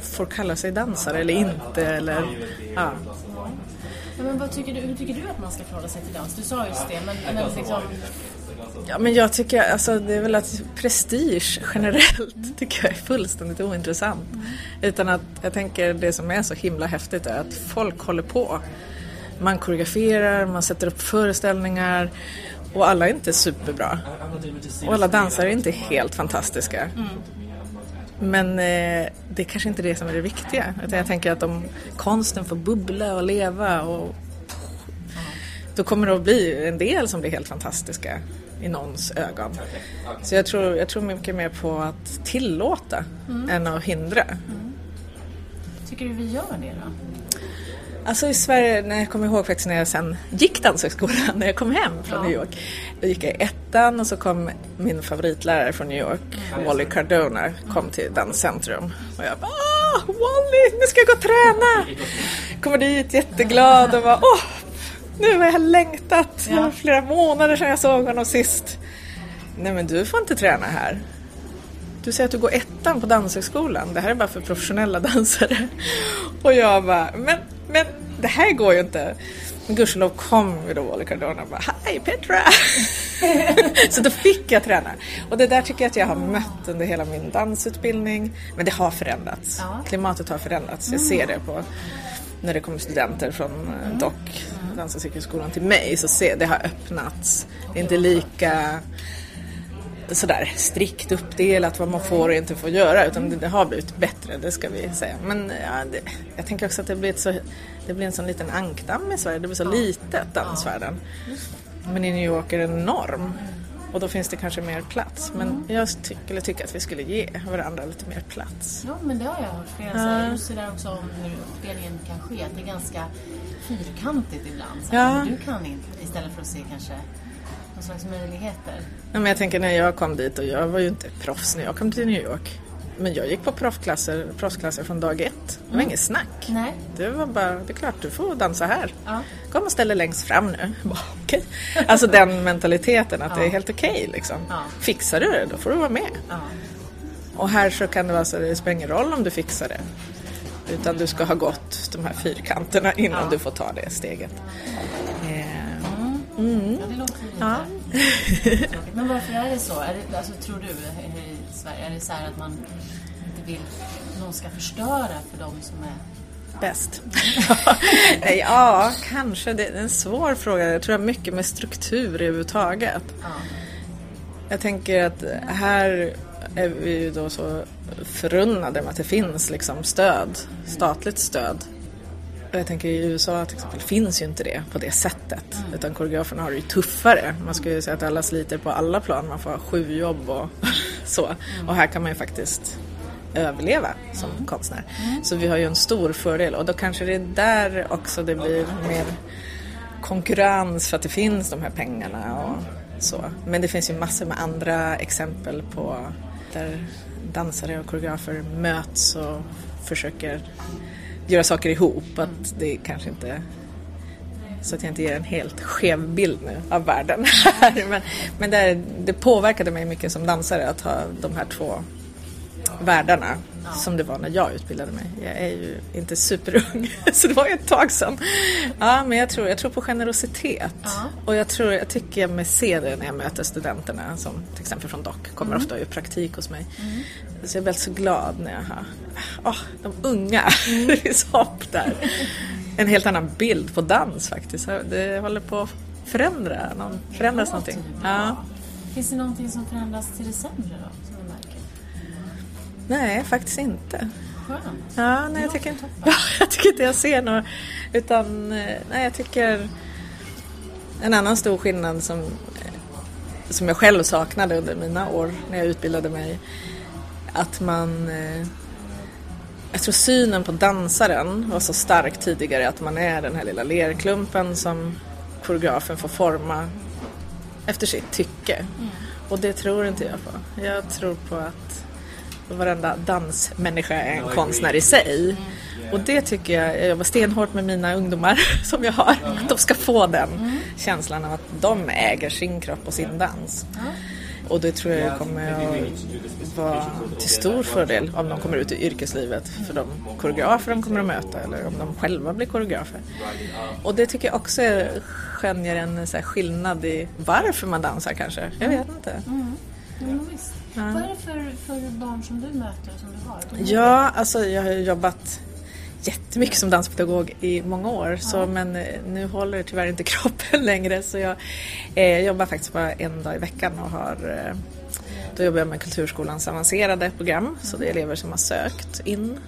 får kalla sig dansare eller inte. Eller, ja. Ja, men vad tycker du, hur tycker du att man ska förhålla sig till dans? Du sa just det, men, men liksom... Ja, men jag tycker alltså det är väl att prestige generellt tycker jag är fullständigt ointressant. Mm. Utan att jag tänker det som är så himla häftigt är att folk håller på. Man koreograferar, man sätter upp föreställningar och alla är inte superbra. Och alla dansare är inte helt fantastiska. Mm. Men eh, det är kanske inte det som är det viktiga. Utan jag tänker att om konsten får bubbla och leva och då kommer det att bli en del som blir helt fantastiska i någons ögon. Så jag tror, jag tror mycket mer på att tillåta mm. än att hindra. Mm. Tycker du vi gör det då? Alltså i Sverige, när jag kommer ihåg faktiskt när jag sen gick Danshögskolan, när jag kom hem från ja. New York. Då gick jag i ettan och så kom min favoritlärare från New York. Wally Cardona, kom till Danscentrum. Och jag bara Åh, Wally, nu ska jag gå och träna! Kommer dit jätteglad och bara Åh, nu har jag längtat. Det var flera månader sedan jag såg honom sist. Nej men du får inte träna här. Du säger att du går ettan på Danshögskolan. Det här är bara för professionella dansare. Och jag bara, men men det här går ju inte. Men gudskelov kom ju då Wally Cardona och bara Hej Petra! så då fick jag träna. Och det där tycker jag att jag har mött under hela min dansutbildning. Men det har förändrats. Ja. Klimatet har förändrats. Jag ser det på när det kommer studenter från eh, mm. DOC, Dans och till mig. Så ser det har öppnats. Det är inte lika sådär strikt uppdelat vad man får och inte får göra utan det, har blivit bättre, det ska vi säga. Men ja, det, jag tänker också att det blir, så, det blir en sån liten ankdamm i Sverige, det blir så litet dansvärlden. Men i New York är det enorm och då finns det kanske mer plats. Men jag tycker, tycker att vi skulle ge varandra lite mer plats. Ja, men det har jag hört flera säga. Just det där också om hur uppdelningen kan ske. Att det är ganska fyrkantigt ibland. Så ja. Du kan inte, istället för att se kanske någon slags möjligheter. Ja, men jag tänker när jag kom dit och jag var ju inte proffs när jag kom till New York. Men jag gick på proffsklasser, proffsklasser från dag ett. Det var mm. inget snack. Nej. Det var bara, det är klart du får dansa här. Ja. Kom och ställ dig längst fram nu. okay. Alltså den mentaliteten att ja. det är helt okej okay, liksom. Ja. Fixar du det, då får du vara med. Och här så kan det vara så att det spelar ingen roll om du fixar det. Utan du ska ha gått de här fyrkanterna innan du får ta det steget. Mm. Ja, det låter lite ja. Men varför är det så? Är det, alltså, tror du i Sverige, är det så att man inte vill att någon ska förstöra för de som är bäst? ja, kanske. Det är en svår fråga. Jag tror det har mycket med struktur överhuvudtaget. Ja. Jag tänker att här är vi ju då så förunnade med att det finns liksom stöd, statligt stöd jag tänker i USA till exempel finns ju inte det på det sättet. Mm. Utan koreograferna har det ju tuffare. Man skulle ju säga att alla sliter på alla plan. Man får ha sju jobb och Så. Och här kan man ju faktiskt överleva som konstnär. Så vi har ju en stor fördel och då kanske det är där också det blir mer konkurrens för att det finns de här pengarna och så. Men det finns ju massor med andra exempel på där dansare och koreografer möts och försöker göra saker ihop. Att det kanske inte så att jag inte ger en helt skev bild nu av världen här. Men, men det, det påverkade mig mycket som dansare att ha de här två världarna som det var när jag utbildade mig. Jag är ju inte superung, så det var ju ett tag sedan. Ja, men jag tror, jag tror på generositet. Och jag, tror, jag tycker jag ser det när jag möter studenterna som till exempel från DOC, kommer ofta och gör praktik hos mig. Så jag är väldigt så glad när jag har, åh, de unga, det finns hopp där. En helt annan bild på dans faktiskt. Det håller på att förändra, någon, förändras någonting. Ja. Finns det någonting som förändras till det sämre då? Nej, faktiskt inte. Skönt. Ja, nej, jag, tycker, ja, jag tycker inte jag ser något. Utan, eh, nej, jag tycker en annan stor skillnad som, eh, som jag själv saknade under mina år när jag utbildade mig. Att man... eh, Jag tror synen på dansaren var så stark tidigare att man är den här lilla lerklumpen som koreografen får forma efter sitt tycke. Och det tror inte jag på. Jag tror på att varenda dansmänniska är en konstnär i sig. Och det tycker jag, jag jobbar stenhårt med mina ungdomar som jag har, att de ska få den känslan av att de äger sin kropp och sin dans. Och det tror jag kommer att vara till stor fördel om de kommer ut i yrkeslivet för de koreografer de kommer att möta eller om de själva blir koreografer. Och det tycker jag också skönjer en så skillnad i varför man dansar kanske. Jag vet inte. Mm, visst. Vad är det för, för barn som du möter som du har? Ja, alltså jag har jobbat jättemycket som danspedagog i många år så, men eh, nu håller tyvärr inte kroppen längre så jag eh, jobbar faktiskt bara en dag i veckan och har eh, då jobbar jag med Kulturskolans avancerade program så det är elever som har sökt in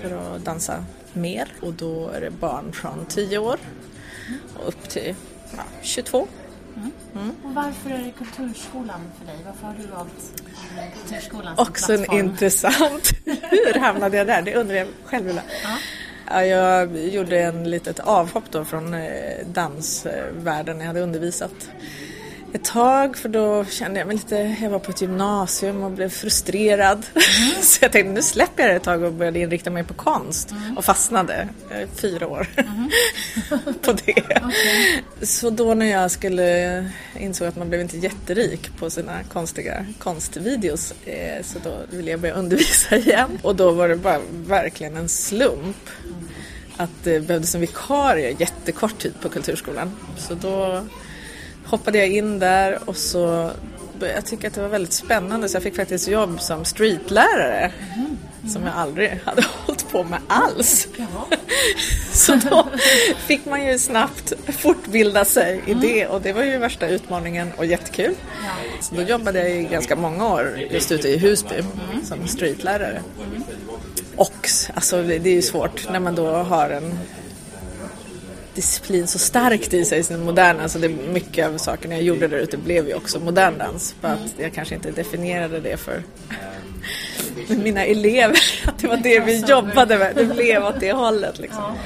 för att dansa mer och då är det barn från 10 år och upp till ja, 22. Och varför är det Kulturskolan för dig? Varför har du valt Kulturskolan som Också plattform? intressant. Hur hamnade jag där? Det undrar jag själv ibland. Ja, jag gjorde en litet avhopp då från eh, dansvärlden jag hade undervisat ett tag för då kände jag mig lite, jag var på ett gymnasium och blev frustrerad. Så jag tänkte nu släpper jag det ett tag och började inrikta mig på konst och fastnade eh, fyra år på det. Så då när jag skulle insåg att man blev inte jätterik på sina konstiga konstvideos eh, så då ville jag börja undervisa igen och då var det bara verkligen en slump att det behövdes en vikarie jättekort tid på Kulturskolan. Så då hoppade jag in där och så jag tycka att det var väldigt spännande så jag fick faktiskt jobb som streetlärare som jag aldrig hade hållit på med alls. Så då fick man ju snabbt fortbilda sig i det och det var ju värsta utmaningen och jättekul. Så då jobbade jag i ganska många år just ute i Husby som streetlärare. Och alltså, det är ju svårt när man då har en disciplin så starkt i sig, sin moderna, alltså det, mycket av sakerna jag gjorde där ute blev ju också modern dans. För att jag kanske inte definierade det för mina elever, att det var det vi jobbade med. Det blev åt det hållet liksom.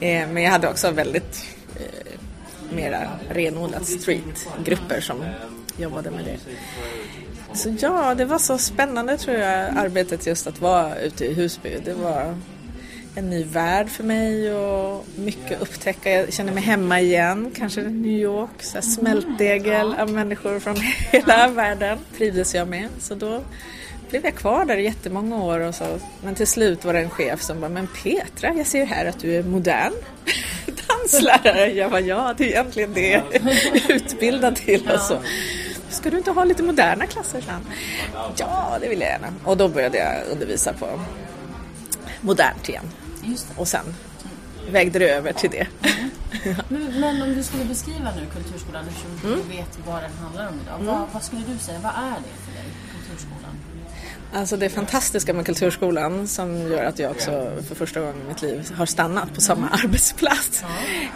Eh, men jag hade också väldigt eh, mera renodlat streetgrupper som jobbade med det. Så ja, det var så spännande tror jag, arbetet just att vara ute i Husby. Det var en ny värld för mig och mycket att upptäcka. Jag känner mig hemma igen, kanske New York, så här smältdegel av människor från hela världen trivdes jag med. Så då blev jag kvar där i jättemånga år och så. Men till slut var det en chef som bara, men Petra, jag ser ju här att du är modern danslärare. Jag bara, ja, det är egentligen det jag är utbildad till och så. Ska du inte ha lite moderna klasser? sen? Ja, det vill jag gärna. Och då började jag undervisa på modernt igen. Och sen vägde det över till det. Men, men om du skulle beskriva nu Kulturskolan eftersom Mm. du vet vad den handlar om idag. Vad, vad skulle du säga, vad är det för dig, Kulturskolan? Alltså det fantastiska med Kulturskolan som gör att jag också för första gången i mitt liv har stannat på samma arbetsplats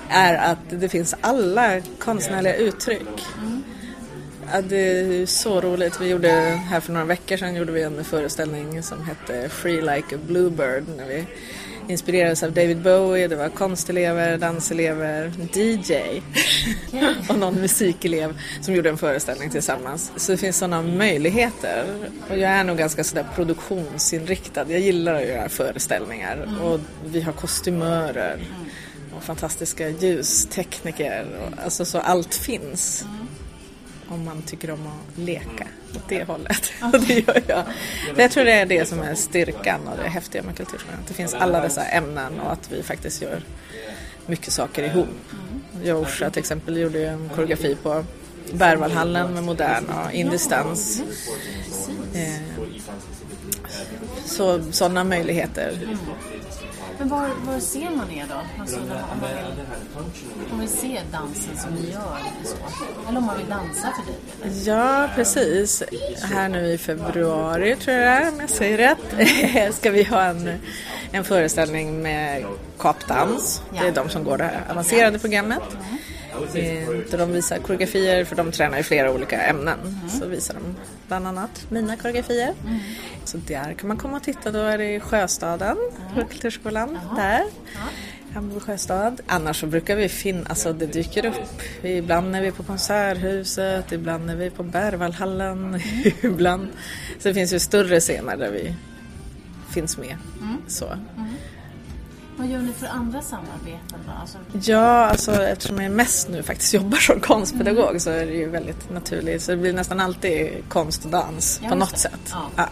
är att det finns alla konstnärliga uttryck. Ja, det är så roligt. Vi gjorde här för några veckor sedan gjorde vi en föreställning som hette Free Like a Bluebird när vi inspirerades av David Bowie. Det var konstelever, danselever, DJ och någon musikelev som gjorde en föreställning tillsammans. Så det finns sådana möjligheter. Och jag är nog ganska sådär produktionsinriktad. Jag gillar att göra föreställningar och vi har kostymörer och fantastiska ljustekniker. Och, alltså så allt finns om man tycker om att leka åt det hållet. Och det gör jag. Jag tror det är det som är styrkan och det häftiga med Kulturskolan. Att det finns alla dessa ämnen och att vi faktiskt gör mycket saker ihop. Jag och Orsa till exempel gjorde ju en koreografi på Berwaldhallen med modern och indisk dans. Eh, Så sådana möjligheter. Men var, var ser man er då? Alltså, om, man vill, om man vill se dansen som ni gör eller så. Eller om man vill dansa för dig? Eller? Ja, precis. Här nu i februari tror jag det är, om jag säger rätt, ska vi ha en, en föreställning med kapdans. Det är de som går det här avancerade programmet. Eh, Där de visar koreografier, för de tränar i flera olika ämnen. Så visar de bland annat mina koreografier. Så där kan man komma och titta, då är det i Sjöstaden, på Kulturskolan, där. Hammarby sjöstad. Annars så brukar vi finna, alltså det dyker upp. Ibland är vi på Konserthuset, ibland är vi på Berwaldhallen, ibland. Så det finns ju större scener där vi finns med. Så. Vad gör ni för andra samarbeten då? Alltså, Ja, alltså eftersom jag mest nu faktiskt jobbar som konstpedagog så är det ju väldigt naturligt. Så det blir nästan alltid konst och dans Ja, på något det. sätt. Ja. Ja.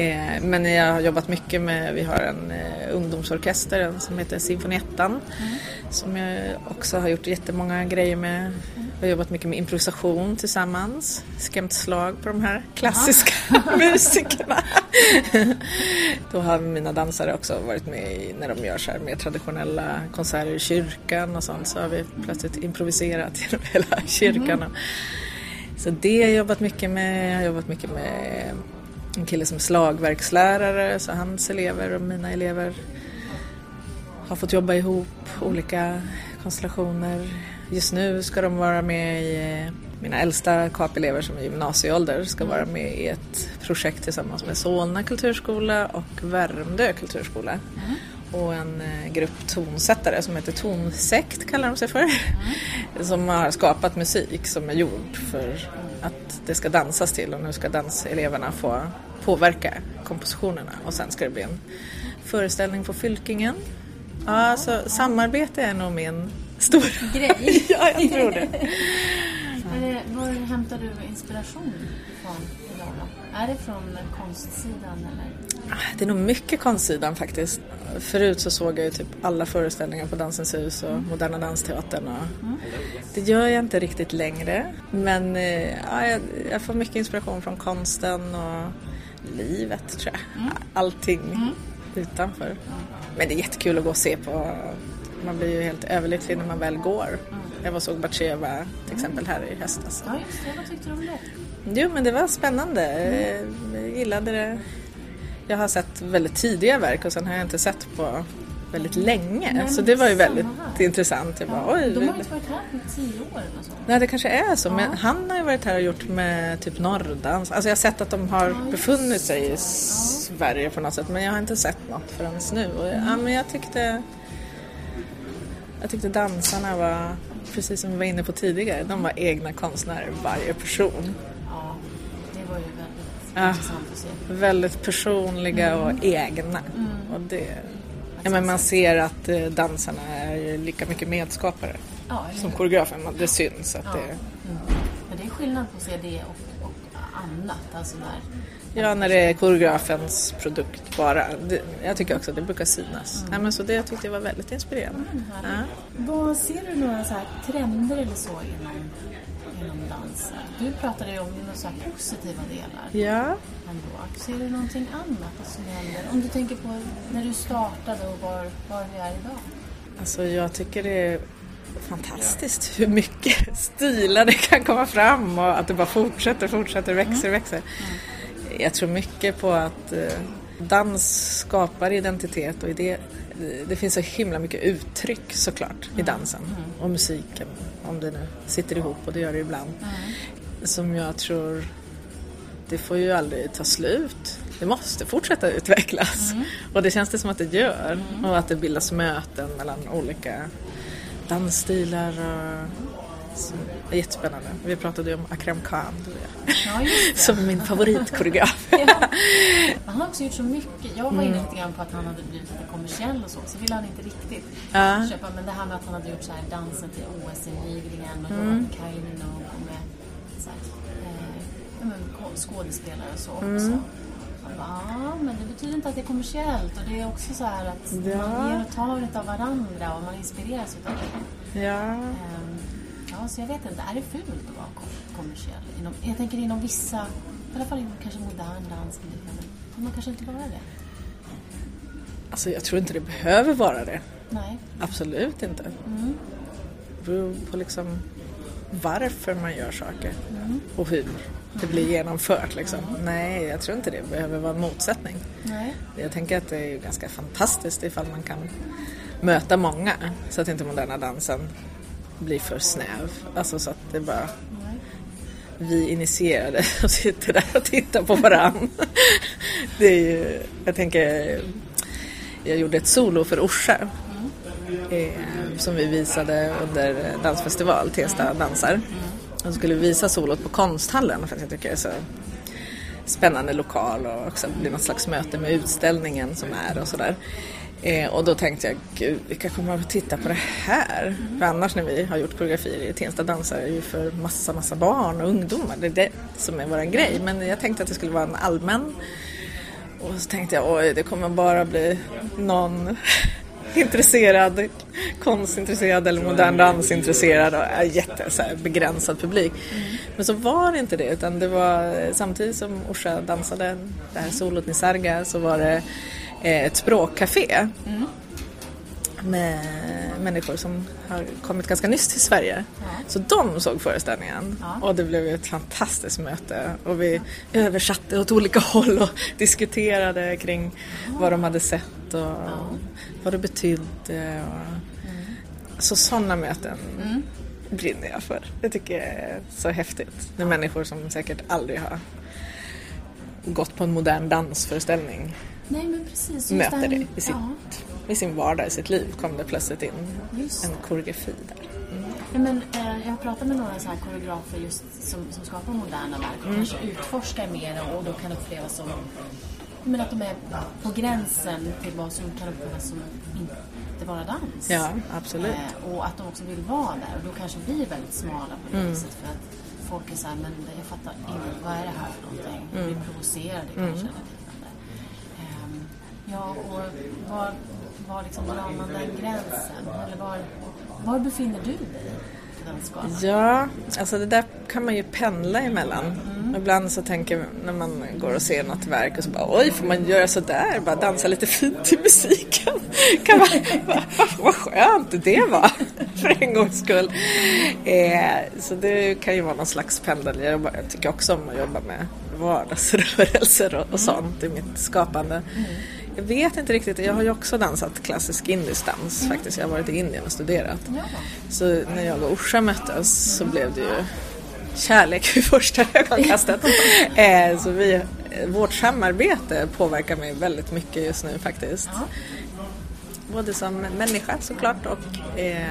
Eh, Men jag har jobbat mycket med, vi har en eh, ungdomsorkester en som heter Sinfoniettan Mm. som jag också har gjort jättemånga grejer med. Jag har jobbat mycket med improvisation tillsammans, skrämt slag på de här klassiska musikerna. Då har mina dansare också varit med i, när de gör så här mer traditionella konserter i kyrkan och sånt så har vi plötsligt improviserat genom hela kyrkan. Och, så det har jag jobbat mycket med. Jag har jobbat mycket med en kille som är slagverkslärare så hans elever och mina elever har fått jobba ihop olika konstellationer. Just nu ska de vara med i, mina äldsta KAP-elever som är gymnasieålder ska vara med i ett projekt tillsammans med Solna kulturskola och Värmdö kulturskola. Och en eh, grupp tonsättare som heter Tonsekt kallar de sig för. Som har skapat musik som är gjord för att det ska dansas till och nu ska danseleverna få påverka kompositionerna och sen ska det bli en föreställning på Fylkingen. Ja, alltså samarbete är nog min stora grej. ja, jag tror det. Är det, var hämtar du inspiration ifrån idag då? Är det från konstsidan eller? Det är nog mycket konstsidan faktiskt. Förut så såg jag ju typ alla föreställningar på Dansens hus och Moderna Dansteatern. Och Det gör jag inte riktigt längre. Men eh, ja, jag, jag får mycket inspiration från konsten och livet tror jag. Allting utanför. Men det är jättekul att gå och se på. Man blir ju helt överlycklig när man väl går. Jag var såg Batsheva till exempel här i höstas. Ja, just det. Vad tyckte du om det? Jo, men det var spännande. Eh, Jag gillade det. Jag har sett väldigt tidiga verk och sen har jag inte sett på väldigt länge. Nej, så det var ju väldigt här. intressant. Jag bara, oj, De har inte varit här på tio år eller så. Nej, det kanske är så. Men han har ju varit här och gjort med typ norrdans. Alltså jag har sett att de har befunnit sig i Sverige på något sätt. Men jag har inte sett något förrän nu. Och, ja, men jag tyckte... Jag tyckte dansarna var, precis som vi var inne på tidigare, de var egna konstnärer varje person. Ja, det var ju väldigt Ja. intressant att se. Väldigt personliga och egna. Och det, ja, men man ser att eh, dansarna är lika mycket medskapare Ja, som koreografen. Det syns att det Men det är skillnad på att se det och, och annat. Alltså där. Ja, när det är koreografens produkt bara. Det, jag tycker också att det brukar synas. Nej, men så det tyckte jag var väldigt inspirerande. Ja. Vad ser du några så här trender eller så inom, inom dans? Du pratade ju om några positiva delar ja, ändå. Ser du någonting annat som händer? Om du tänker på när du startade och var, var vi är idag. alltså jag tycker det är fantastiskt hur mycket stilar det kan komma fram och att det bara fortsätter, fortsätter, växer, växer. Jag tror mycket på att eh, dans skapar identitet och i det, det finns så himla mycket uttryck såklart i dansen och musiken om det nu sitter ihop och det gör det ibland. som jag tror, det får ju aldrig ta slut. Det måste fortsätta utvecklas. Och det känns det som att det gör. Och att det bildas möten mellan olika dansstilar och är jättespännande. Vi pratade ju om Akram Khan, du vet. Ja, just det. som min favoritkoreograf. Ja. Han har också gjort så mycket. Jag var inne lite grann på att han hade blivit lite kommersiell och så, så ville han inte riktigt Ja. köpa. Men det här med att han hade gjort så här dansen till OS-invigningen och jobbat med Kylie Minogue och med så här, eh, ja, skådespelare och så också. Han bara, ja, men det betyder inte att det är kommersiellt och det är också så här att Ja. man ger och tar utav varandra och man inspireras utav det. Ja, Ja, så jag vet inte. Är det fult att vara kom- kommersiell? Inom, jag tänker inom vissa, i alla fall inom kanske modern dans och liknande. Men man kanske inte vara det? alltså jag tror inte det behöver vara det. Nej. Absolut inte. Det beror på liksom varför man gör saker och hur det blir genomfört. Liksom. Nej, jag tror inte det behöver vara en motsättning. Nej. Jag tänker att det är ganska fantastiskt ifall man kan möta många så att inte moderna dansen blir för snäv. Alltså så att det bara vi initierade och sitter där och tittar på varann. Det är ju, jag tänker, jag gjorde ett solo för Orsa eh, som vi visade under dansfestival, Tensta dansar. Och skulle visa solot på konsthallen för att jag tycker det är så spännande lokal och också blir något slags möte med utställningen som är och sådär. Eh, och då tänkte jag, gud vilka kommer att titta på det här? För annars när vi har gjort koreografier i Tensta dansar är ju för massa, massa barn och ungdomar. Det är det som är våran grej. Men jag tänkte att det skulle vara en allmän. Och så tänkte jag, oj det kommer bara bli någon intresserad, konstintresserad eller modern dansintresserad och jätte så här, begränsad publik. Men så var det inte det utan det var samtidigt som Orsa dansade det här solot Nisarga så var det ett språkcafé med människor som har kommit ganska nyss till Sverige. Så de såg föreställningen. Och det blev ett fantastiskt möte. Och vi översatte åt olika håll och diskuterade kring vad de hade sett och vad det betydde. Och... Så sådana möten brinner jag för. Det tycker jag är så häftigt. Med människor som säkert aldrig har gått på en modern dansföreställning Nej, men precis. Möter här- det i, sitt, Ja, i sin vardag, i sitt liv kom det plötsligt in just en koreografi där. Nej, men, eh, jag har pratat med några så här koreografer just som, som skapar moderna verk och kanske utforskar mer och då kan upplevas som men att de är på gränsen till vad som kan uppfattas som inte vara dans. Ja, absolut. Eh, och att de också vill vara där och då kanske blir väldigt smala på det viset för att folk är såhär, men jag fattar inte, vad är det här för någonting? Jag blir provocerad kanske eller liknande. Ehm, ja, och var, var liksom drar man den gränsen? Eller var, var befinner du dig? Ja, alltså det där kan man ju pendla emellan. Ibland så tänker jag när man går och ser något verk och så bara oj, får man göra sådär? Bara dansa lite fint till musiken. Kan man, vad, vad skönt det var för en gångs skull. Eh, så det kan ju vara någon slags pendel. Jag, jag tycker också om att jobba med vardagsrörelser och, och sånt i mitt skapande. Jag vet inte riktigt, jag har ju också dansat klassisk indisk dans faktiskt. Jag har varit i Indien och studerat. Ja. Så när jag och Orsa möttes så blev det ju kärlek vid första ögonkastet. eh, så vi, vårt samarbete påverkar mig väldigt mycket just nu faktiskt. Både som människa såklart och eh,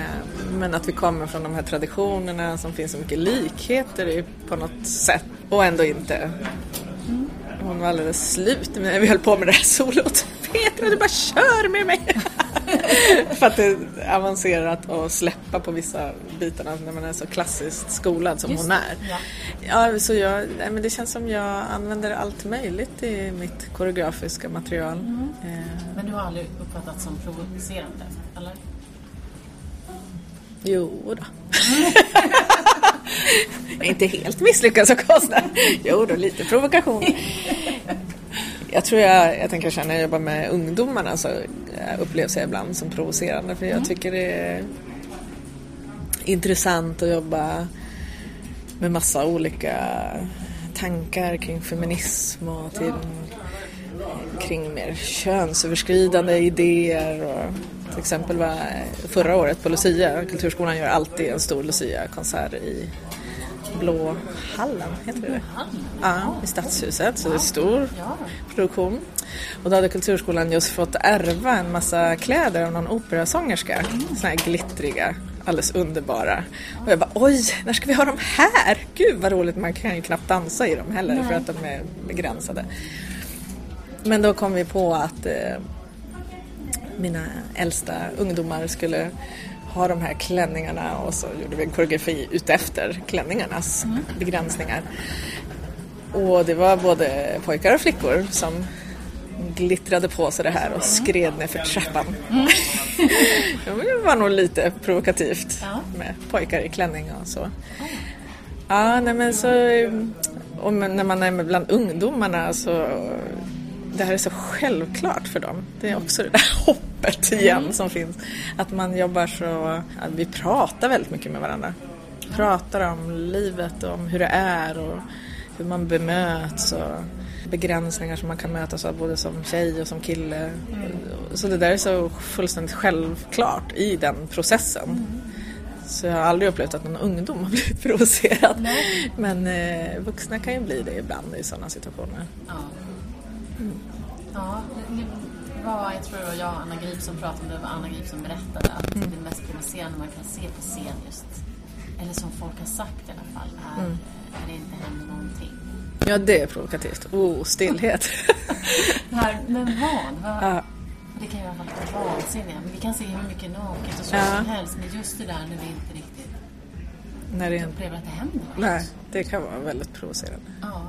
men att vi kommer från de här traditionerna som finns så mycket likheter i på något sätt och ändå inte. Hon var alldeles slut när vi höll på med det här solot. Petra du bara kör med mig! För att det är avancerat och släppa på vissa bitarna när man är så klassiskt skolad som Just hon är. ja. Ja, så jag, men det känns som jag använder allt möjligt i mitt koreografiska material. Eh, Men du har aldrig uppfattats som provocerande, eller? jo då. jag är inte helt misslyckad som konstnär. Jo då, lite provokation. Jag tror jag, jag tänker när jag jobbar med ungdomarna så eh, upplevs jag ibland som provocerande för jag tycker det är intressant att jobba med massa olika tankar kring feminism och till, kring mer könsöverskridande idéer och Till exempel var förra året på Lucia, Kulturskolan gör alltid en stor Lucia-konsert i Blå hallen, heter det Ja, i Stadshuset, så det är stor produktion. Och då hade Kulturskolan just fått ärva en massa kläder av någon operasångerska, såna här glittriga, alldeles underbara. Och jag bara oj, när ska vi ha dem här? Gud vad roligt, man kan ju knappt dansa i dem heller för att de är begränsade. Men då kom vi på att eh, mina äldsta ungdomar skulle ha de här klänningarna och så gjorde vi en koreografi utefter klänningarnas begränsningar. Och det var både pojkar och flickor som glittrade på sig det här och skred ner för trappan. Men det var nog lite provokativt med pojkar i klänning och så. Ja, nej men så... Och när man är bland ungdomarna så... Det här är så självklart för dem. Det är också det där hoppet igen som finns. Att man jobbar så... Att vi pratar väldigt mycket med varandra. Pratar om livet och om hur det är och hur man bemöts och begränsningar som man kan mötas av både som tjej och som kille. Så det där är så fullständigt självklart i den processen. Så jag har aldrig upplevt att någon ungdom har blivit provocerad. Men eh, vuxna kan ju bli det ibland i sådana situationer. Ja. Ja, det var, jag tror det var jag och Anna Grip som pratade om det, var Anna Grip som berättade att det mest provocerande man kan se på scen just, eller som folk har sagt i alla fall, är när det inte händer någonting. Ja, det är provokativt. Oh, stillhet. Här, men vad? vad Ja. Det kan ju vara vansinniga. Men vi kan se hur mycket naket och så Ja. som helst. Men just det där när vi inte riktigt När det upplever att det händer något. Nej, det kan vara väldigt provocerande. Ja.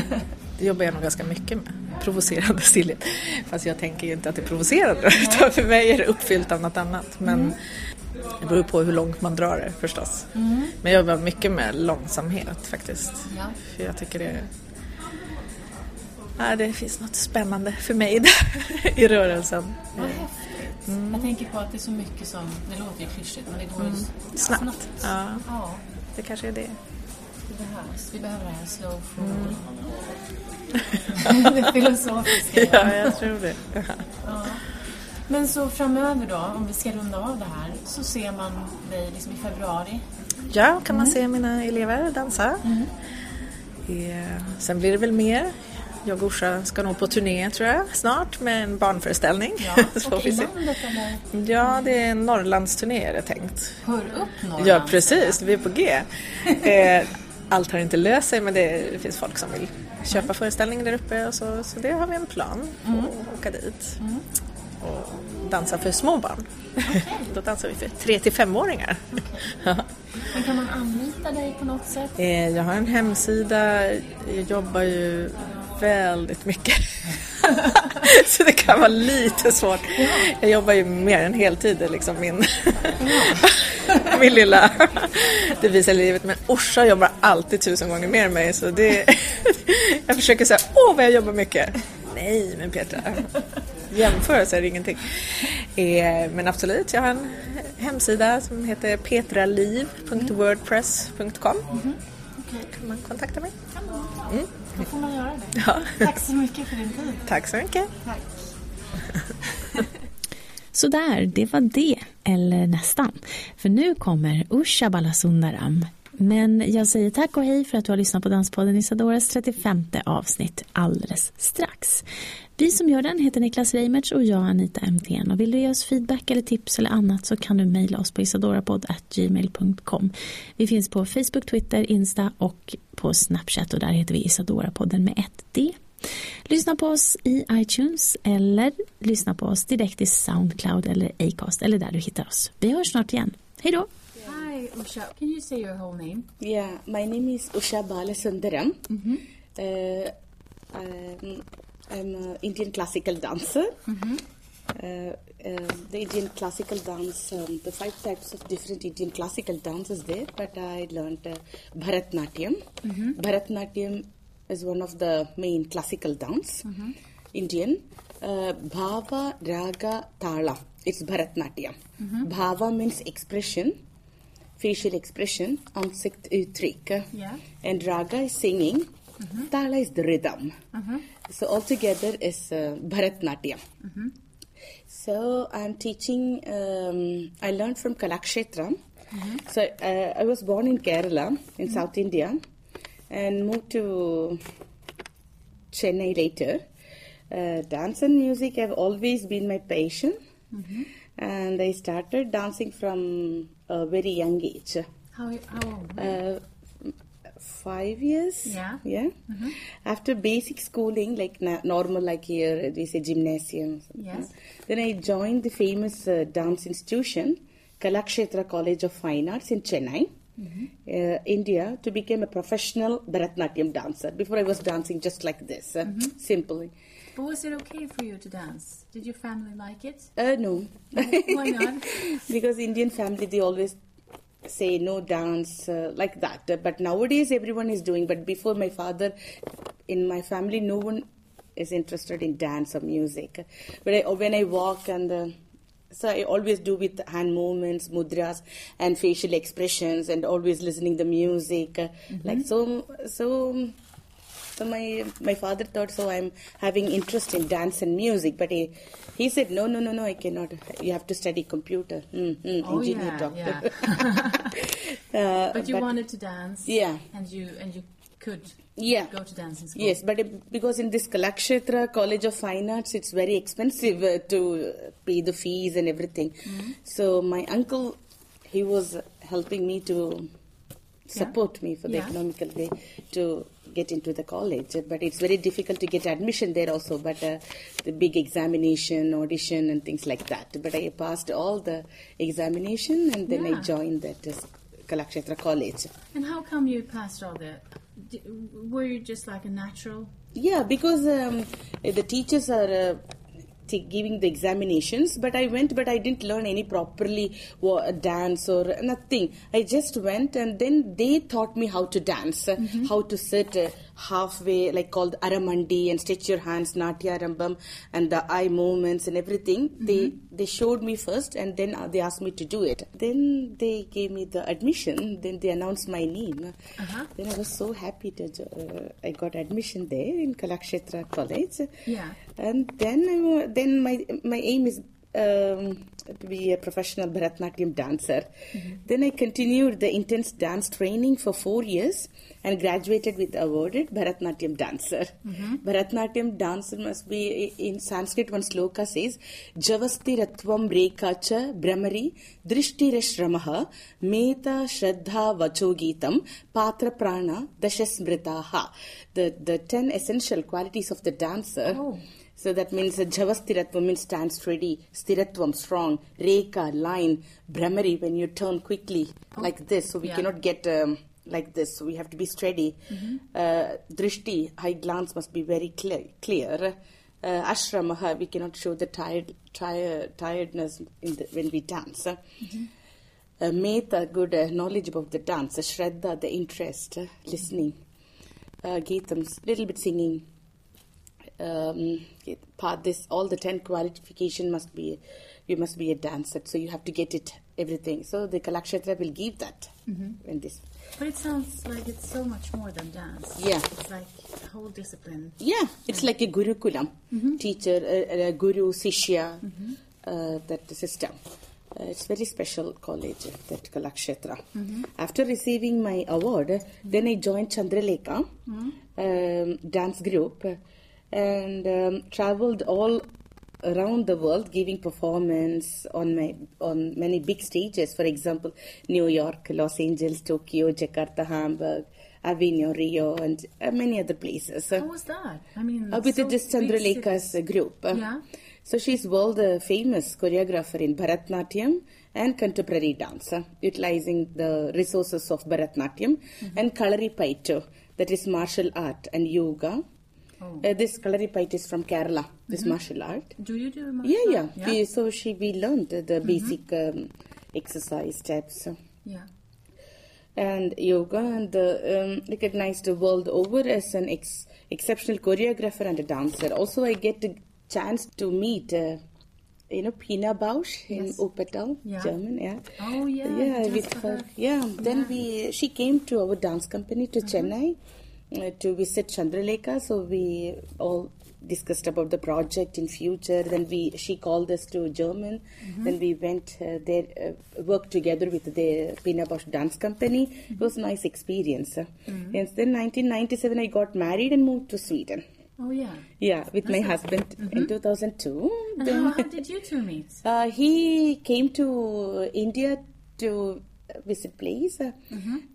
Det jobbar jag nog ganska mycket med. Provocerande stillhet. Fast jag tänker ju inte att det är provocerande. Utan för mig är det uppfyllt av något annat. Men det beror på hur långt man drar det förstås. Men jag jobbar mycket med långsamhet faktiskt. Ja. För jag tycker det Ja, det finns något spännande för mig där i rörelsen. Vad häftigt. Jag tänker på att det är så mycket som, det låter ju klyschigt men det går ju Snabbt. Ja, Ja, det kanske är det. Det behövs. Vi behöver det här slow food. det filosofiska. Ja, jag tror det. Men så framöver då, om vi ska runda av det här, så ser man dig liksom i februari. Ja, kan man se mina elever dansa. Eh, Sen blir det väl mer. Jag och Orsa ska nog på turné tror jag snart med en barnföreställning. Ja, Så och i landet eller? Ja, det är en Norrlandsturné är det tänkt. Hör upp Norrland. Ja, precis. Vi är på G. Eh, Allt har inte löst sig men det finns folk som vill köpa föreställningen där uppe och så, så det har vi en plan på att åka dit. Och dansa för små barn. Då dansar vi för 3 till 5-åringar. Men kan man anlita dig på något sätt? Eh, Jag har en hemsida, jag jobbar ju väldigt mycket. Så det kan vara lite svårt. Jag jobbar ju mer än heltid, är liksom min, min lilla devis i livet. Men Orsa jobbar alltid tusen gånger mer än mig. Så det, jag försöker säga, åh vad jag jobbar mycket. Nej, men Petra, jämförelse är ingenting. Eh, Men absolut, jag har en hemsida som heter petraliv.wordpress.com. kan man kontakta mig. Då får man göra det. Ja. Tack så mycket för din tid. Tack så mycket. Tack. Så där, det var det. Eller nästan. För nu kommer Usha Balasundaram. Men jag säger tack och hej för att du har lyssnat på Danspodden Isadoras 35 avsnitt alldeles strax. Vi som gör den heter Niklas Reimertz och jag Anita MTN. Och vill du ge oss feedback eller tips eller annat så kan du mejla oss på isadorapodd.gmail.com. Vi finns på Facebook, Twitter, Insta och på Snapchat och där heter vi Isadorapodden med ett D. Lyssna på oss i iTunes eller lyssna på oss direkt i Soundcloud eller Acast eller där du hittar oss. Vi hörs snart igen. Hej då! Hi Usha, can you say your whole name? Yeah, my name is Usha Balasundaram. Uh, I'm, I'm an Indian classical dancer. Uh, uh, the Indian classical dance, um, the five types of different Indian classical dance is there, but I learned uh, Bharatnatyam. Bharatnatyam is one of the main classical dance, Indian. Uh, Bhava, Raga, Tala. It's Bharatnatyam. Bhava means expression facial expression, ansikt uttryck. Yeah. And raga is singing, tala is the rhythm. So altogether is uh, Bharatnatyam. So I'm teaching. Um, I learned from Kalakshetra. So uh, I was born in Kerala in South India, and moved to Chennai later. Uh, dance and music have always been my passion, and I started dancing from a very young age. How, how old? Five years. Yeah. Yeah. After basic schooling, like na- normal, like here, we say gymnasium. Yes. Then I joined the famous uh, dance institution, Kalakshetra College of Fine Arts in Chennai, uh, India, to become a professional Bharatanatyam dancer. Before I was dancing just like this, uh, simply. But was it okay for you to dance? Did your family like it? Uh, no. Why not? because Indian family they always say no dance uh, like that. But nowadays everyone is doing. But before my father, in my family, no one is interested in dance or music. But I, when I walk and uh, so I always do with hand movements, mudras, and facial expressions, and always listening the music. uh, Like so, so. So my my father thought so I'm having interest in dance and music, but he he said no no no no I cannot. You have to study computer, mm, mm, Oh, engineer, yeah, doctor. yeah. Uh, But you wanted to dance. Yeah. And you and you could Yeah. go to dancing school. Yes, but it, because in this Kalakshetra College of Fine Arts, it's very expensive uh, to pay the fees and everything. So my uncle, he was helping me to support me for the Yeah. economical way to get into the college. But it's very difficult to get admission there also. But uh, the big examination, audition, and things like that. But I passed all the examination, and then Yeah. I joined that uh, Kalakshetra College. And how come you passed all the? d- Were you just like a natural? Yeah, because um, the teachers are uh, t- giving the examinations, but I went, but I didn't learn any properly wa- dance or nothing. I just went, and then they taught me how to dance, uh, how to sit uh, halfway, like called aramandi, and stretch your hands, natya arambam, and the eye movements and everything. They they showed me first, and then uh, they asked me to do it. Then they gave me the admission. Then they announced my name. Uh-huh. Then I was so happy to uh, I got admission there in Kalakshetra College. Yeah. And then I, then my my aim is um, to be a professional Bharatanatyam dancer. Then I continued the intense dance training for four years and graduated with awarded Bharatanatyam dancer. Bharatanatyam dancer must be in Sanskrit. One sloka says, "Javasti ratvam rekacha brahmari drishtirashramaha meta shraddha vachogitam patra prana dashasmritaha." The the ten essential qualities of the dancer. Oh. So that means uh, Javastiratvam means stand steady, Stiratvam strong, Reka line, Brahmari when you turn quickly like this. So we Yeah. cannot get um, like this. So we have to be steady. Uh, drishti, eye glance must be very clear. clear. Uh, ashramaha, we cannot show the tired, tired tiredness in the, when we dance. Uh, Meta, good uh, knowledge about the dance. Uh, Shraddha, the interest, uh, listening. Uh, Geetams, little bit singing um, part this all the 10 qualification must be you must be a dancer so you have to get it everything. So the kalakshetra will give that when this. But it sounds like it's so much more than dance. Yeah. It's like a whole discipline. yeah it's like a gurukulam. Teacher a, a guru sishya uh, that system. Uh, it's very special college that kalakshetra. After receiving my award then i joined chandralekha um, dance group and um, traveled all around the world giving performance on my on many big stages for example new york los angeles tokyo jakarta hamburg avignon rio and uh, many other places How was that? I mean, uh, with so big Chandralekha's uh, group. Uh, Yeah. So she's world uh, famous choreographer in Bharatnatyam and contemporary dance, utilizing the resources of Bharatnatyam Mm-hmm. and Kalaripaito, that is martial art and yoga. Oh. Uh, this Kalaripaito is from Kerala, this martial art. Do you do martial Yeah, yeah. Yeah. We, so she we learned the Mm-hmm. basic um, exercise steps. yeah. and yoga and uh, um, recognized the world over as an ex- exceptional choreographer and a dancer. Also, I get a chance to meet, uh, you know, Pina Bausch in Yes. Wuppertal, Yeah. German. Yeah. Oh, yeah, Yeah, with her. her. Yeah. Then we she came to our dance company to Chennai. Uh, to visit Chandralekha. So we all discussed about the project in future. Then we she called us to German. Then we went uh, there, uh, worked together with the Pina Bosch Dance Company. It was a nice experience. And then 1997, I got married and moved to Sweden. Oh yeah. Yeah, with my husband in 2002. And Then- how, how did you two meet? uh, he came to India to visit place. Uh,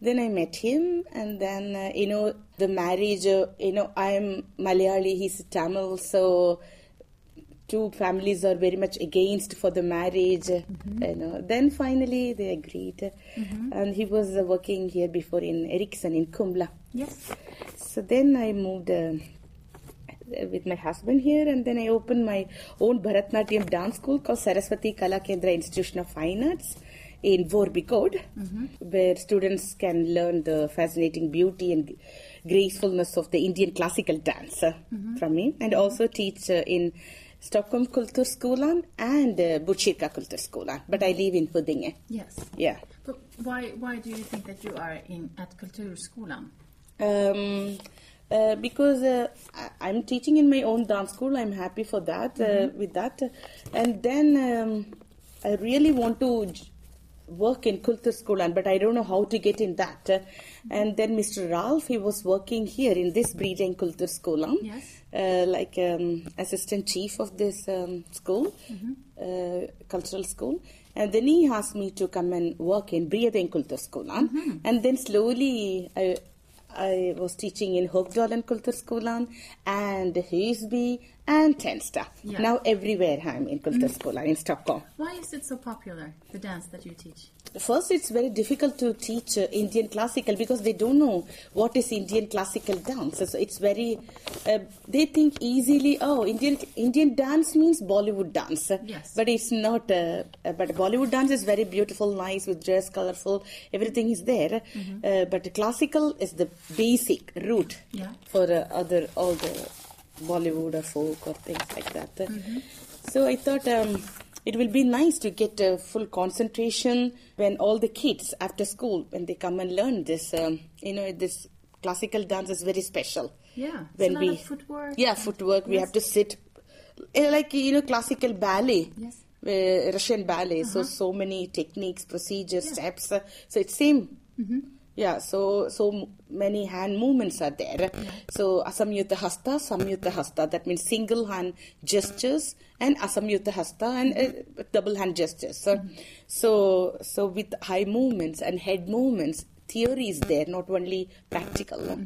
Then I met him, and then uh, you know the marriage. Uh, you know I'm Malayali, he's Tamil, so two families are very much against for the marriage. uh, You know. Then finally they agreed, and he was uh, working here before in Ericsson in Kumla. Yes. So then I moved uh, with my husband here, and then I opened my own Bharatnatyam dance school called Saraswati Kala Kendra Institution of Fine Arts in Vorbicode, where students can learn the fascinating beauty and gracefulness of the Indian classical dance uh, from me, and also teach uh, in Stockholm Kulturskolan and uh, Botkyrka Kulturskolan. But I live in Huddinge. Yes. Yeah. But why why do you think that you are in at Kulturskolan? Um, uh, because uh, I'm teaching in my own dance school, I'm happy for that. Uh, with that, and then um, I really want to work in Kultur school, and but I don't know how to get in that. Uh, and then Mr. Ralph, he was working here in this breeding Kultur school, Yes. uh, like um, assistant chief of this um, school, uh, cultural school. And then he asked me to come and work in Breeding Kulturskolan. And then slowly I, I was teaching in Hovdalen Kulturskolan and Husby and Tensta. Yeah. Now everywhere I'm in Kulturskolan in Stockholm. Why is it so popular, the dance that you teach? First, it's very difficult to teach uh, Indian classical because they don't know what is Indian classical dance. So it's very, uh, they think easily, oh, Indian Indian dance means Bollywood dance. Yes. But it's not. Uh, uh, but Bollywood dance is very beautiful, nice with dress, colorful, everything is there. Uh, but classical is the basic root Yeah. for uh, other all the Bollywood or folk or things like that. So I thought um, it will be nice to get a full concentration when all the kids after school when they come and learn this. Um, you know, this classical dance is very special. Yeah. When we footwork. yeah footwork we have to sit eh, like you know classical ballet. Yes. Uh, Russian ballet, so so many techniques, procedures, steps. uh, so it's same. Yeah, so so many hand movements are there. So asamyuta hasta, samyuta hasta. That means single hand gestures and asamyuta hasta and uh, double hand gestures. So, so so with high movements and head movements, theory is there, not only practical.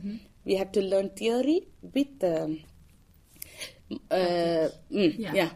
We have to learn theory with. Um, uh, mm, Yeah. yeah.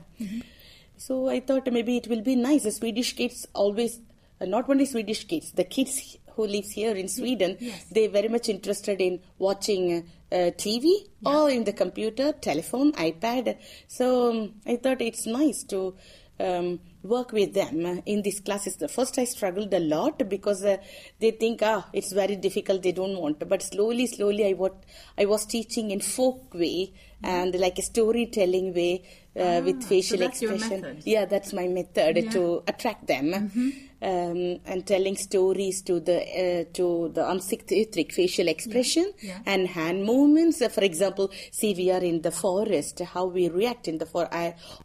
So I thought maybe it will be nice. The Swedish kids always, uh, not only Swedish kids, the kids who lives here in Sweden, Yes. they very much interested in watching uh, TV or in the computer, telephone, iPad. So um, I thought it's nice to um, work with them in these classes. The first I struggled a lot because uh, they think ah it's very difficult. They don't want. But slowly, slowly, I what I was teaching in folk way and like a storytelling way uh, with facial Ah, that's expression. Yeah, that's my method Yeah. to attract them, Mm-hmm. Um, and telling stories to the uh, to the ansiktsuttrick facial expression Yeah. and hand movements. Uh, for example, see we are in the forest, how we react in the forest,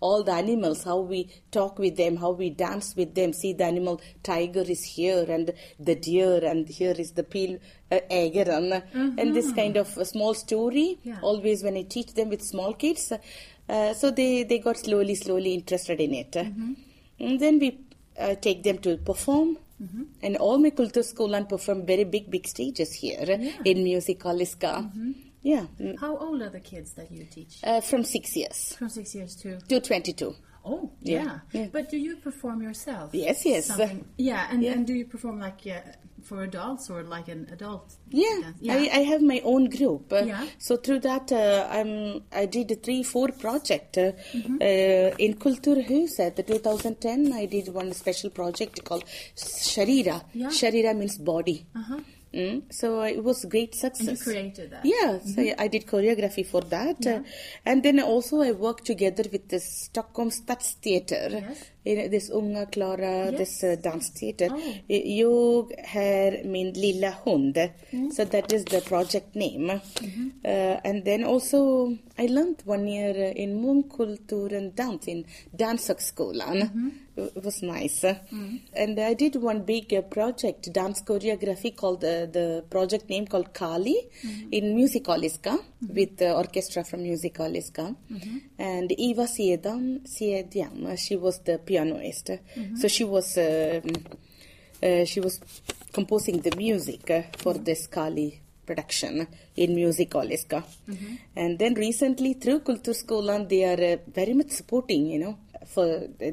all the animals, how we talk with them, how we dance with them. See the animal tiger is here, and the deer, and here is the peel uh, and this kind of small story. Mm-hmm. Yeah. Always when I teach them with small kids. Uh, so they, they got slowly, slowly interested in it. Mm-hmm. And then we uh, take them to perform. Mm-hmm. And all my Kultur Skolan perform very big, big stages here in Music Aliska. Yeah, mm, How old are the kids that you teach? uh, from six years From six years to to 22. oh Yeah, yeah. yeah. But do you perform yourself? Yes, yes. Something- yeah, and Yeah. and do you perform like uh, for adults or like an adult? Yeah, dance? yeah. I, I have my own group. Uh, Yeah. So through that, uh, I'm I did a three four project uh, Mm-hmm. uh, in Kulturhuset. The 2010, I did one special project called Sharira. Yeah. Sharira means body. Uh-huh. Mm, so it was great success. And you created that. Yeah, so I did choreography for that. Uh, and then also I worked together with the Stockholm Stadstheater. Yes. Eh, this Unga Klara, this uh, eh, dance theater. Oh. Eh, jag är min lilla hund. Mm. So that is the project name. Uh, and then also I learned one year in Mångkulturen dance in Danshögskolan. Mm-hmm. It was nice. Mm. And I did one big uh, project, dance choreography called uh, the project name called Kali mm-hmm. in Musicaliska with the orchestra from Musicaliska. And Eva Siedam, Siediam, she was the pianist. So she was um, uh, she was composing the music uh, for this Kali production in Musicaliska. And then recently through Kulturskolan, they are uh, very much supporting, you know, for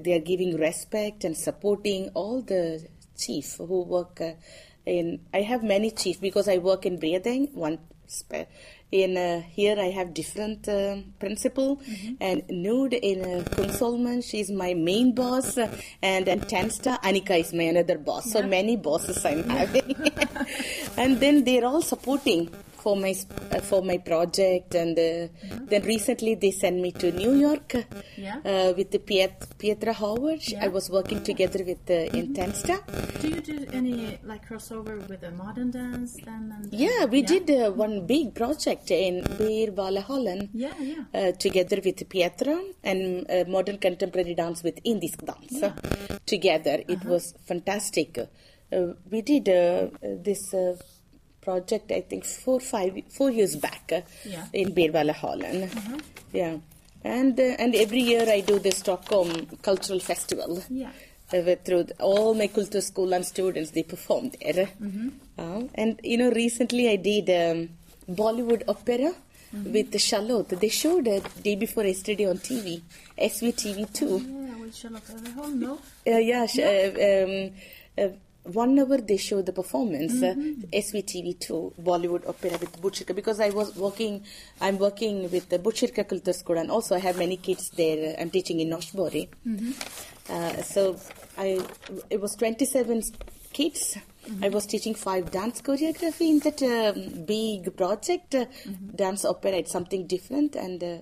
they are giving respect and supporting all the chief who work uh, in. I have many chief because I work in Bredeng, one spe- in uh, here I have different uh, principal and Nude in uh, Kungsolman she's my main boss. And and Tensta Anika is my another boss. So many bosses I'm having. And then they're all supporting for my uh, for my project and uh, then recently they sent me to New York Yeah. uh, with the Piet- Pietra Howard I was working together with uh, in Tensta Do you do any like crossover with the modern dance then? And yeah we did uh, one big project in Beer Holland Yeah, yeah. uh, together with Pietra and uh, modern contemporary dance with Indisk dance uh, together. It was fantastic. Uh, we did uh, uh, this uh, project, I think, four, five, four years back uh, Yeah. in Birwala Holland. Yeah, and uh, and every year I do the Stockholm Cultural Festival. Yeah. Uh, with- through all my culture school and students, they perform there. Uh, and you know, recently I did um, Bollywood opera with the Charlotte. They showed it day before yesterday on TV, SVTV two. Yeah, with Charlotte Everholm, no? Uh, yeah, sh- uh, um, uh, one hour they show the performance, uh, SVTV2, Bollywood opera with Butchirka, because I was working, I'm working with the Butchirka Kultur School and also I have many kids there. uh, I'm teaching in Noshbori. Uh, so I, it was 27 kids. I was teaching five dance choreography in that um, big project, uh, dance opera. It's something different and uh,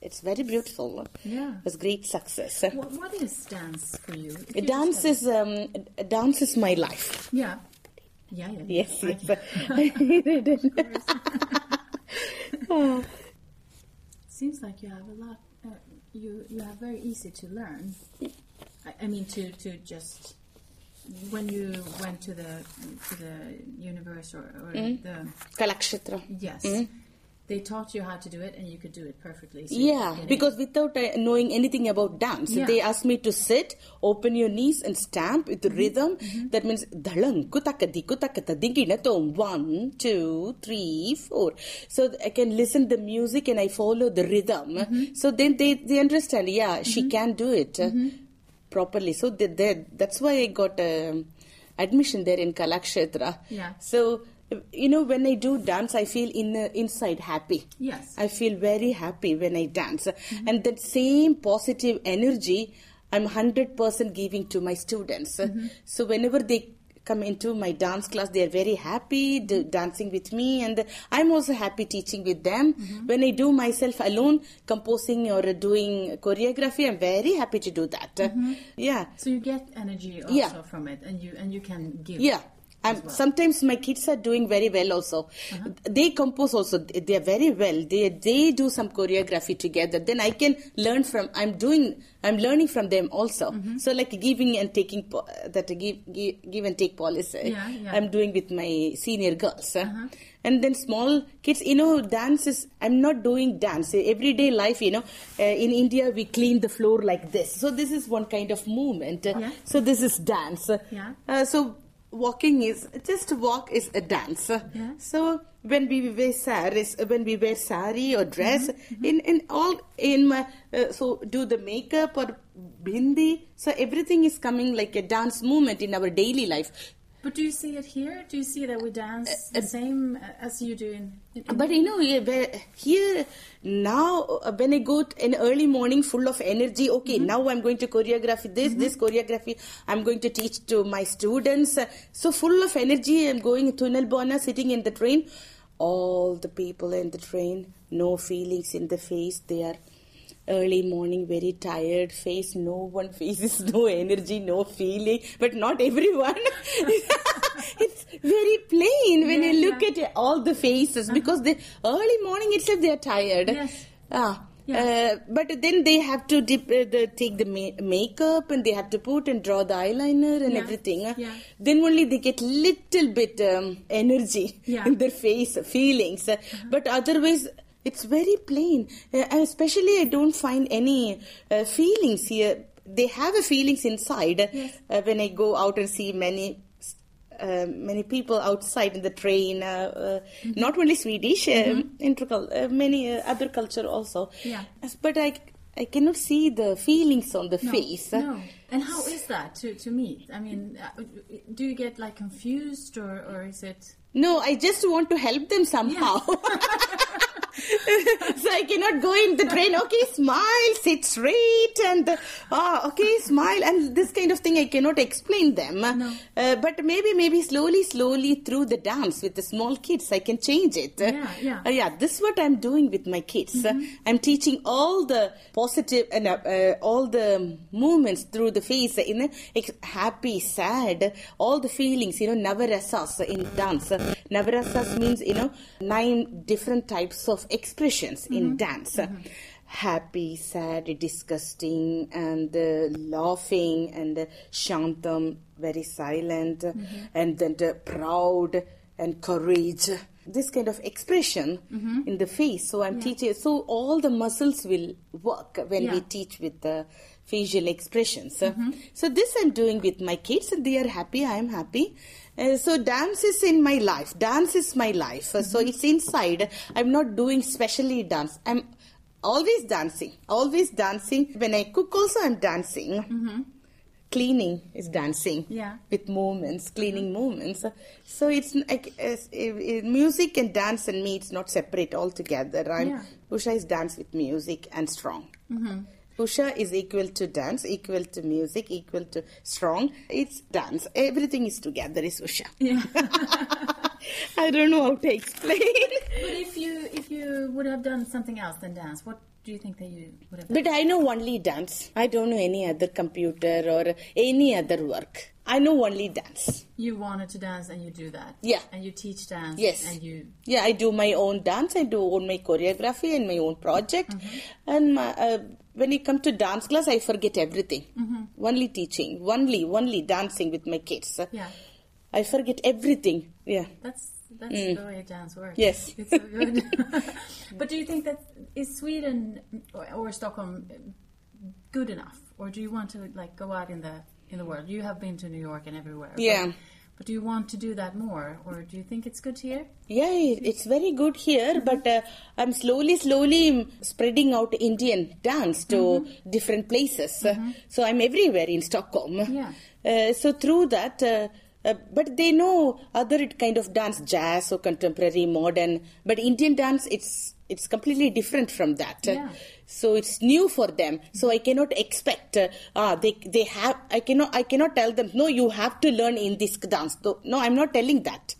it's very beautiful. Yeah. It was great success. What, what is dance for you? If Dance just is um, dance is my life. have- Yeah. Yeah, yeah. Yes, I yes. Seems like you have a lot. Uh, you you have very easy to learn. I, I mean, to to just when you went to the to the universe or, or the Kalakshetra. yes, they taught you how to do it and you could do it perfectly. So Yeah, because without uh, knowing anything about dance, Yeah. they asked me to sit, open your knees, and stamp with the rhythm. That means dalang kutakadi kutakata dingina tom one two three four. So I can listen the music and I follow the rhythm. So then they they understand. Yeah, she can do it uh, properly. So they, they, that's why I got um, admission there in Kalakshetra. Yeah. So you know when I do dance, I feel in the inside happy. Yes. I feel very happy when I dance. And that same positive energy, I'm 100% giving to my students. So whenever they come into my dance class, they are very happy d- dancing with me. And I'm also happy teaching with them. When I do myself alone, composing or doing choreography, I'm very happy to do that. Mm-hmm. Yeah. so you get energy also Yeah. from it, and you and you can give. Yeah. And well. sometimes my kids are doing very well also. They compose also. They are very well. They they do some choreography together. Then I can learn from. I'm doing. I'm learning from them also. So like giving and taking po- that give, give give and take policy. Yeah, yeah. I'm doing with my senior girls. And then small kids, you know, dance is. I'm not doing dance. Everyday life, you know. Uh, in India, we clean the floor like this. So this is one kind of movement. Yeah. So this is dance. Yeah. Uh, so walking is just walk is a dance. Yeah. So when we wear saris, when we wear sari or dress, in in all in my uh, so do the makeup or bindi. So everything is coming like a dance movement in our daily life. But do you see it here? Do you see that we dance uh, the uh, same uh, as you do in? in But you know, here now, uh, when I go in early morning full of energy, okay, mm-hmm. now I'm going to choreography this, this mm-hmm. choreography I'm going to teach to my students. Uh, So full of energy, I'm going to Nalbona, sitting in the train. All the people in the train, no feelings in the face. They are early morning, very tired face. No one faces no energy, no feeling. But not everyone. it's very plain when you look at all the faces because the early morning itself they are tired. Yes. Ah. Yeah. Uh, but then they have to dip, uh, the, take the ma- makeup and they have to put and draw the eyeliner and Yeah. everything. uh. Yeah. Then only they get little bit um, energy in their face, feelings. Uh, But otherwise, it's very plain. Uh, especially, I don't find any uh, feelings here. They have a feelings inside. Yes. Uh, when I go out and see many uh, many people outside in the train, uh, uh, Mm-hmm. not only Swedish, uh, uh, many uh, other culture also. Yeah. But I, I cannot see the feelings on the No, face. No. And how is that to, to meet? I mean, uh, do you get like confused or, or is it? No, I just want to help them somehow. so I cannot go in the train. Okay, smile, sit straight, and ah, okay, smile, and this kind of thing I cannot explain them. No. Uh, but maybe, maybe slowly, slowly through the dance with the small kids, I can change it. Yeah, yeah. Mm-hmm. Uh, yeah, this is what I'm doing with my kids. Uh, I'm teaching all the positive and uh, uh, all the movements through the face. uh, You know, happy, sad, all the feelings. You know, navarasas in dance. Uh, Navarasas means you know nine different types of expressions in dance. Uh, Happy, sad, disgusting, and uh, laughing, and uh, shantam, very silent, and then the proud and courage. This kind of expression in the face. So I'm teaching. So all the muscles will work when we teach with the facial expressions. So this I'm doing with my kids, and they are happy. I am happy. Uh, so dance is in my life. Dance is my life. Uh, So it's inside. I'm not doing specially dance. I'm always dancing. Always dancing. When I cook, also I'm dancing. Cleaning is dancing Yeah. with movements, cleaning movements. So it's like music and dance and me. It's not separate altogether. I'm Yeah. Usha is dance with music and strong. Usha is equal to dance, equal to music, equal to strong. It's dance. Everything is together. Is Usha. Yeah. I don't know how to explain. but if you if you would have done something else than dance, what do you think that you would have done? But I know only dance. I don't know any other computer or any other work. I know only dance. You wanted to dance and you do that. Yeah. And you teach dance. Yes. And you. Yeah, I do my own dance. I do own my choreography and my own project. And my, uh, when it comes to dance class, I forget everything. Only teaching, only, only dancing with my kids. Yeah. I forget everything. Yeah. That's that's the way dance works. Mm. Yes. It's so good. but do you think that is Sweden or, or Stockholm good enough, or do you want to like go out in the in the world? You have been to New York and everywhere. Yeah. But do you want to do that more, or do you think it's good here? Yeah, it's very good here, but uh, I'm slowly, slowly spreading out Indian dance to different places. Uh, so I'm everywhere in Stockholm. Yeah. Uh, so through that, uh, uh, but they know other kind of dance, jazz or contemporary, modern. But Indian dance, it's it's completely different from that. Yeah. So it's new for them. So I cannot expect. Uh, ah, they they have. I cannot. I cannot tell them. No, you have to learn in this dance. No, no I'm not telling that.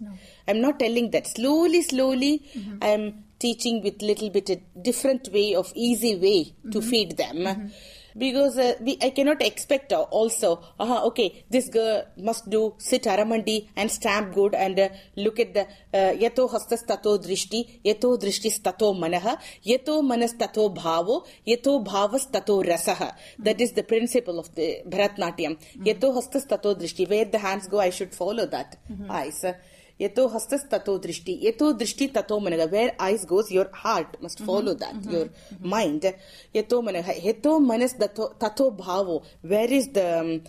I'm not telling that. Slowly, slowly, I'm teaching with little bit a different way of easy way to feed them. Because uh, we, I cannot expect uh, also, uh, okay, this girl must do sit aramandi and stamp good and uh, look at the uh, yato hastas tato drishti, yato drishtis tato manaha, yato manas tato bhavo, yato bhavas tato rasaha. That is the principle of the Bharatnatyam. Yato hastas tato drishti, where the hands go, I should follow that. Eyes. यतो हस्तस ततो दृष्टि यतो दृष्टि ततो मनः। Where eyes goes your heart must follow that your mind यतो मनग हेतो मनस ततो ततो भावो। Where is the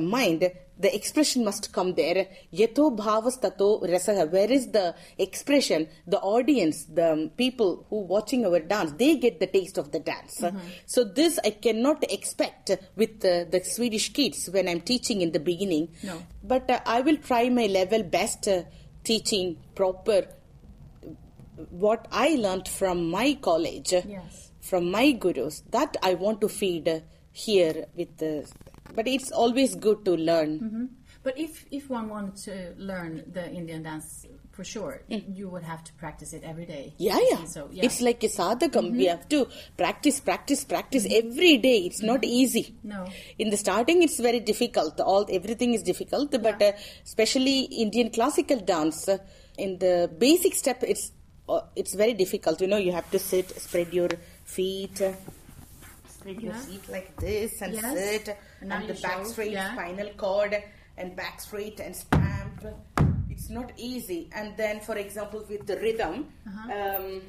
mind the expression must come there. Yato bhavas tato rasaha. Where is the expression? The audience, the people who watching our dance, they get the taste of the dance. So this I cannot expect with uh, the Swedish kids when I'm teaching in the beginning. No. But uh, I will try my level best uh, teaching proper what I learned from my college, Yes. from my gurus, that I want to feed uh, here with the. But it's always good to learn. But if if one wanted to learn the Indian dance for sure, you would have to practice it every day. Yeah, yeah. So yeah. It's like a sadhakam. We have to practice, practice, practice every day. It's not easy. No. In the starting, it's very difficult. All everything is difficult, but uh, especially Indian classical dance. Uh, in the basic step, it's uh, it's very difficult. You know, you have to sit, spread your feet spread your yeah. feet like this and yes. sit and, and the back straight yeah. spinal cord and back straight and stamped. it's not easy and then for example with the rhythm uh-huh. um,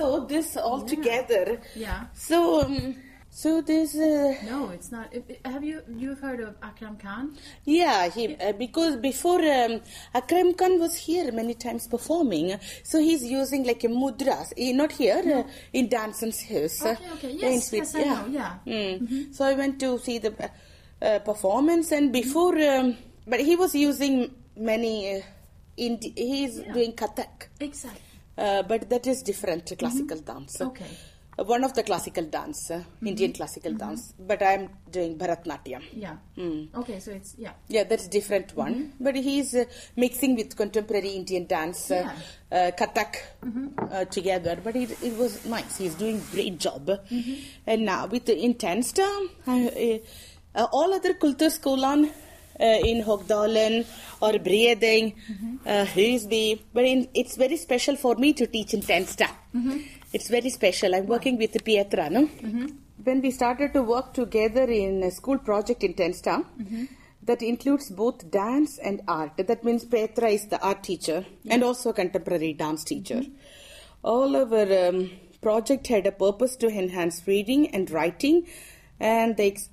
so this all yeah. together yeah so um, so this. uh, No, it's not. Have you you've heard of Akram Khan? Yeah, he uh, because before um, Akram Khan was here many times performing, so he's using like a mudras. Eh, not here uh, in Danson's house. uh, Okay, okay. Yes, yes, I know, yeah. Mm. So I went to see the uh, uh, performance, and before, um, but he was using many. Uh, in he's doing Kathak, Exactly. uh, but that is different classical dance. Okay. Uh, one of the classical dance, uh, Indian classical dance. But I'm doing Bharatnatyam. Yeah. Mm. Okay, so it's yeah. Yeah, that's different one. But he's uh, mixing with contemporary Indian dance, uh, uh, Kathak uh, together. But it, it was nice. He's doing great job. And now with the intense uh, uh, all other Kultur Skolan uh, in Hogdalen or Breding, uh, Husby. But in, it's very special for me to teach in Tensta. It's very special. I'm working with Pietra, no? When we started to work together in a school project in Tensta, that includes both dance and art. That means Petra is the art teacher and also a contemporary dance teacher. All our um, project had a purpose to enhance reading and writing and the ex-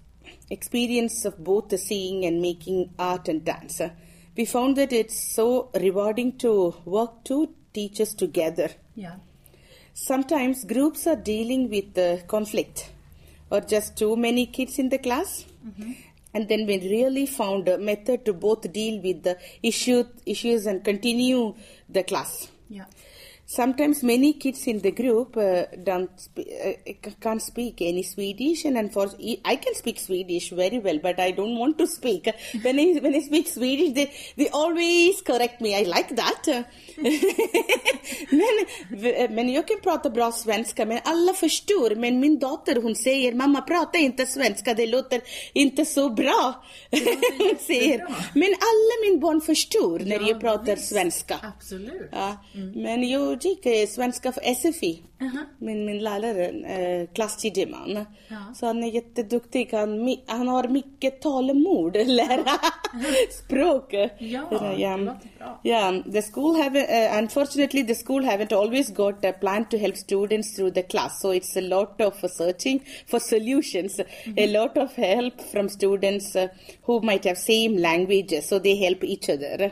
experience of both the seeing and making art and dance. We found that it's so rewarding to work two teachers together. Yeah. Sometimes groups are dealing with the conflict or just too many kids in the class. Mm-hmm. And then we really found a method to both deal with the issue, issues and continue the class. Yeah. Sometimes many kids in the group uh, don't sp- uh, can't speak any Swedish, and unfortunately, I can speak Swedish very well, but I don't want to speak. When I when I speak Swedish, they they always correct me. I like that. men, men jag kan prata bra svenska, men alla förstår. Men min dotter hon säger, mamma prata inte svenska, det låter inte så bra. hon säger. Men alla min barn förstår när jag pratar svenska. Absolut. Ja, men jag gick eh, svenska för SFI. Min, min lärare, eh, klasstidieman. Ja. Så han är jätteduktig. Han, han har mycket tålamod, lära språk. Ja, yeah. det låter bra. Yeah, the school have uh, unfortunately the school haven't always got a plan to help students through the class. So it's a lot of uh, searching for solutions, a lot of help from students uh, who might have same languages, so they help each other.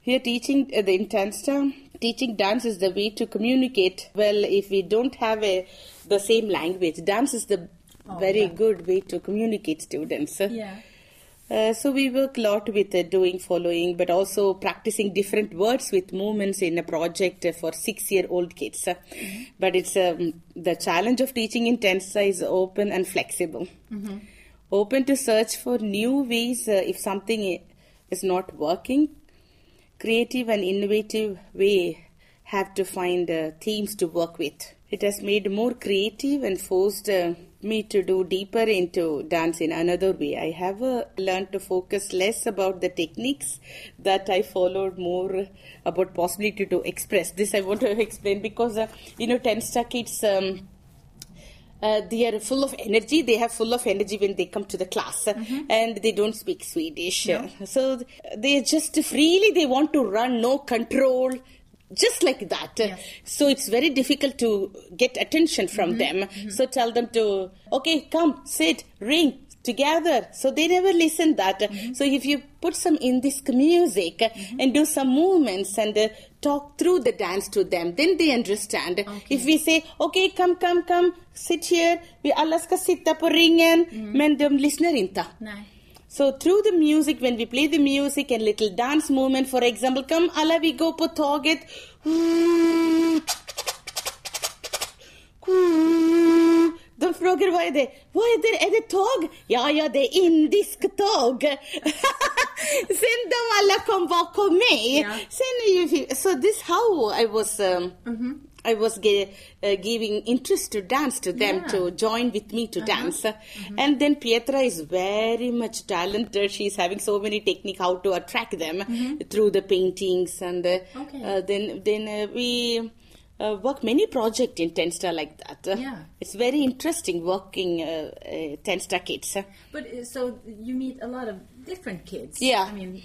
Here, teaching uh, the intense term, teaching dance is the way to communicate. Well, if we don't have a the same language, dance is the very good way to communicate students. Yeah. Uh, so we work a lot with uh, doing following, but also practicing different words with movements in a project uh, for six-year-old kids. Uh, But it's um, the challenge of teaching in Tensa is open and flexible. Open to search for new ways uh, if something is not working. Creative and innovative way have to find uh, themes to work with. It has made more creative and forced uh, me to do deeper into dance in another way. I have uh, learned to focus less about the techniques that I followed, more about possibility to express. This I want to explain because uh, you know, ten star kids. Um, uh, they are full of energy. They have full of energy when they come to the class, uh, mm-hmm. and they don't speak Swedish. Uh, so they just freely they want to run, no control. Just like that. So it's very difficult to get attention from mm-hmm. them. Mm-hmm. So tell them to, okay, come, sit, ring, together. So they never listen that. So if you put some Indisk music and do some movements and uh, talk through the dance to them, then they understand. If we say, okay, come, come, come, sit here, vi alla ska sitta på ringen, mm-hmm. men de lyssnar inte. Nej. So through the music, when we play the music and little dance movement, for example, come alla vi går på tåget. De frågar vad är det? Vad är det? Är det tåg? Ja, ja, det är indisk tåg. Sen de alla kom bakom mig. Ja. Sen är ju, so this how I was um, I was ge, uh, giving interest to dance to them Yeah. to join with me to dance. And then Pietra is very much talented. She's having so many technique how to attract them through the paintings and uh, Okay. uh, then then uh, we uh, work many project in Tenstar like that. Uh, Yeah. It's very interesting working uh, uh, Tenstar kids. But uh, so you meet a lot of different kids. Yeah. I mean,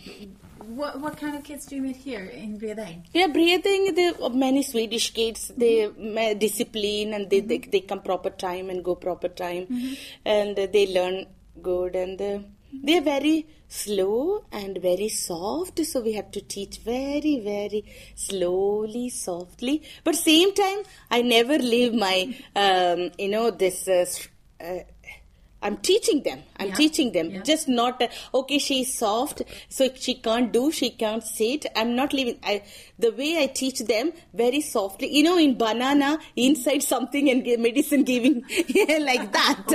what what kind of kids do you meet here in Bredäng? Yeah, breathing. There are many Swedish kids. They uh, discipline and they, they they come proper time and go proper time, and uh, they learn good and uh, they're very slow and very soft. So we have to teach very very slowly, softly. But same time, I never leave my um, you know this. Uh, uh, I'm teaching them. I'm Yeah. teaching them. Yeah. Just not uh, okay. She's soft, so she can't do. She can't sit. I'm not leaving. I the way I teach them very softly. You know, in banana, inside something and give medicine giving like that.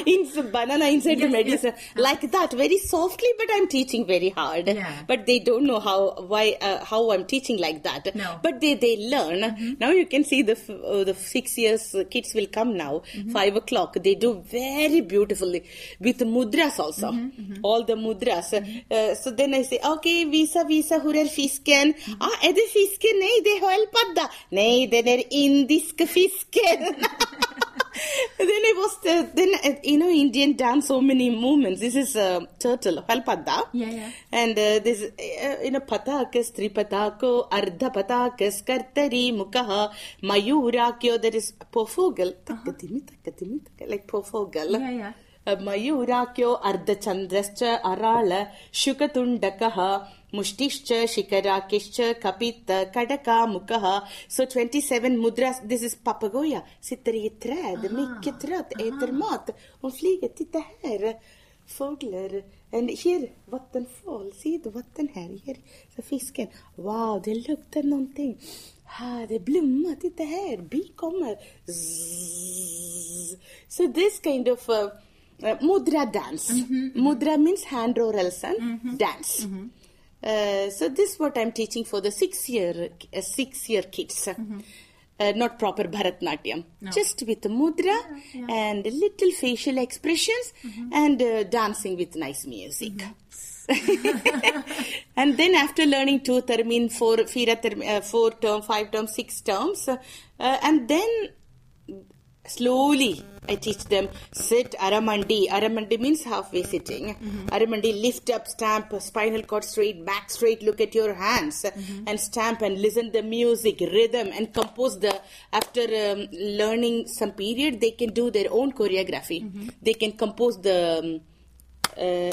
in banana inside the Yes, yes. medicine like that, very softly. But I'm teaching very hard. Yeah. But they don't know how why uh, how I'm teaching like that. No. But they they learn. Now you can see the uh, the six years uh, kids will come now. Five o'clock. They do very beautifully with mudras also. All the mudras. Uh, so then I say, okay, visa visa hur är fisken? Ah, är det fisken? Nej, det är sköldpadda. Nej, den är indisk fisken. then it was the then uh, you know Indian dance so many movements. This is a uh, turtle palpada. Yeah, yeah. And uh, this uh, you know patakas tripatako ardha patakas kartari mukaha mayurakyo. That is pofogal uh-huh. takatimi takatimi like pofogal. Yeah, yeah. ಮಯೂರಾಕ್ಯೋ ಅರ್ಧಚಂದ್ರಶ್ಚ ಅರಾಳ ಶುಕತುಂಡಕಃ mushtish, shikarakish, kapita, kadaka, mukaha. So 27 mudras, this is papagoja, sitter i ett träd, aha, mycket trött, aha. äter mat. Hon flyger, titta här, fåglar. And here, vattenfall, se vatten här, här så fisken. Wow, det luktar någonting. Ah, det blommar, titta här, bi kommer. Så So this kind of uh, mudra dance. Mm -hmm. Mudra means handrörelsen, mm -hmm. dance. Mm -hmm. Uh, so this is what I'm teaching for the six year uh, six year kids. Uh, not proper Bharatnatyam, just with mudra and little facial expressions and uh, dancing with nice music. and then after learning two term four, term, uh, four term, five term, six terms, uh, and then slowly I teach them sit aramandi. Aramandi means halfway sitting. Aramandi lift up, stamp, spinal cord straight, back straight. Look at your hands and stamp and listen the music, rhythm, and compose the. After um, learning some period, they can do their own choreography. They can compose the. Um,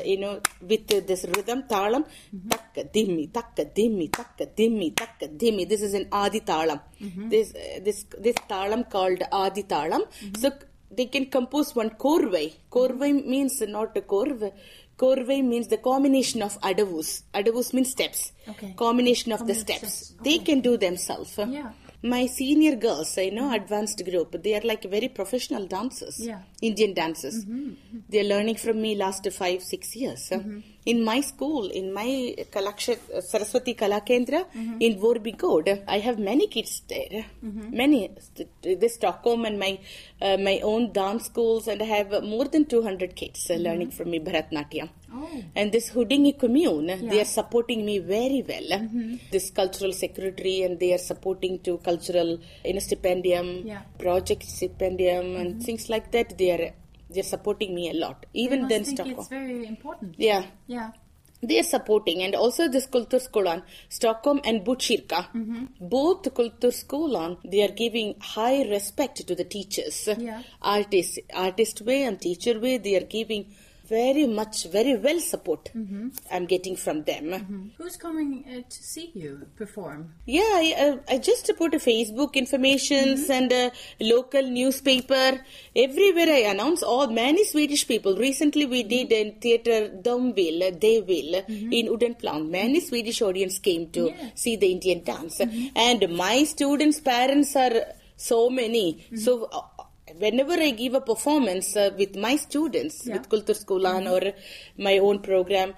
you know, with uh, this rhythm, talam, takka dimmi, takka dimmi, takka dimmi, takka dimmi. This is an adi talam. This uh, this this talam called adi talam. So they can compose one korvai. Korvai means not a korv. Korvai means the combination of adavus. Adavus means steps. Okay. Combination of the Combination steps. steps. They can do themselves. Yeah. My senior girls, I know, advanced group, they are like very professional dancers. Yeah. Indian dancers. Mm-hmm, mm-hmm. They are learning from me last five, six years. Mm-hmm. In my school, in my Kalaksha, Saraswati Kala Kendra in Vorbigod, I have many kids there. Many. This Stockholm and my uh, my own dance schools, and I have more than 200 kids uh, learning from me Bharatnatyam. And this Houdini commune, they are supporting me very well. This cultural secretary and they are supporting to cultural in a stipendium, Yeah. project stipendium and things like that. They are they're supporting me a lot. Even then think Stockholm. it's very important. Yeah. Yeah. They are supporting and also this Kulturskolan, Stockholm and Botkyrka. Mm-hmm. Both Kulturskolan, they are giving high respect to the teachers. Yeah. Artist, artist way and teacher way, they are giving very much, very well support Mm-hmm. I'm getting from them. Who's coming uh, to see you perform? Yeah, I, uh, I just put a Facebook informations and a local newspaper. Everywhere I announce all many Swedish people. Recently we did in theater Domville, They Will in Udenplan. Many Swedish audience came to Yeah. see the Indian dance. And my students' parents are so many. So whenever I give a performance uh, with my students, Yeah. with Kulturskolan or my own program,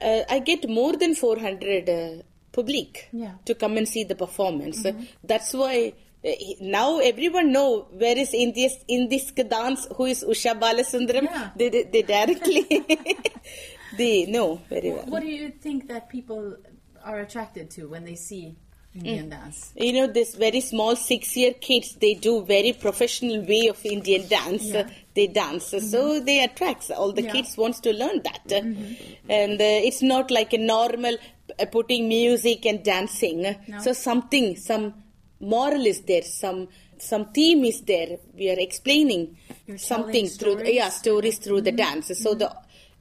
uh, I get more than 400 uh, public Yeah. to come and see the performance. That's why uh, now everyone know where is in this in this dance who is Usha Balasundaram. Yeah. They, they, they directly they know very well. What do you think that people are attracted to when they see Indian dance? you know this very small six year kids they do very professional way of indian dance. Yeah. they dance. So they attracts. All the Yeah. kids wants to learn that. And uh, it's not like a normal uh, putting music and dancing. So something some moral is there some some theme is there. We are explaining You're something through stories? yeah stories through the dance. So the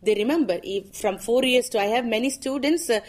they remember if from four years to I have many students, uh,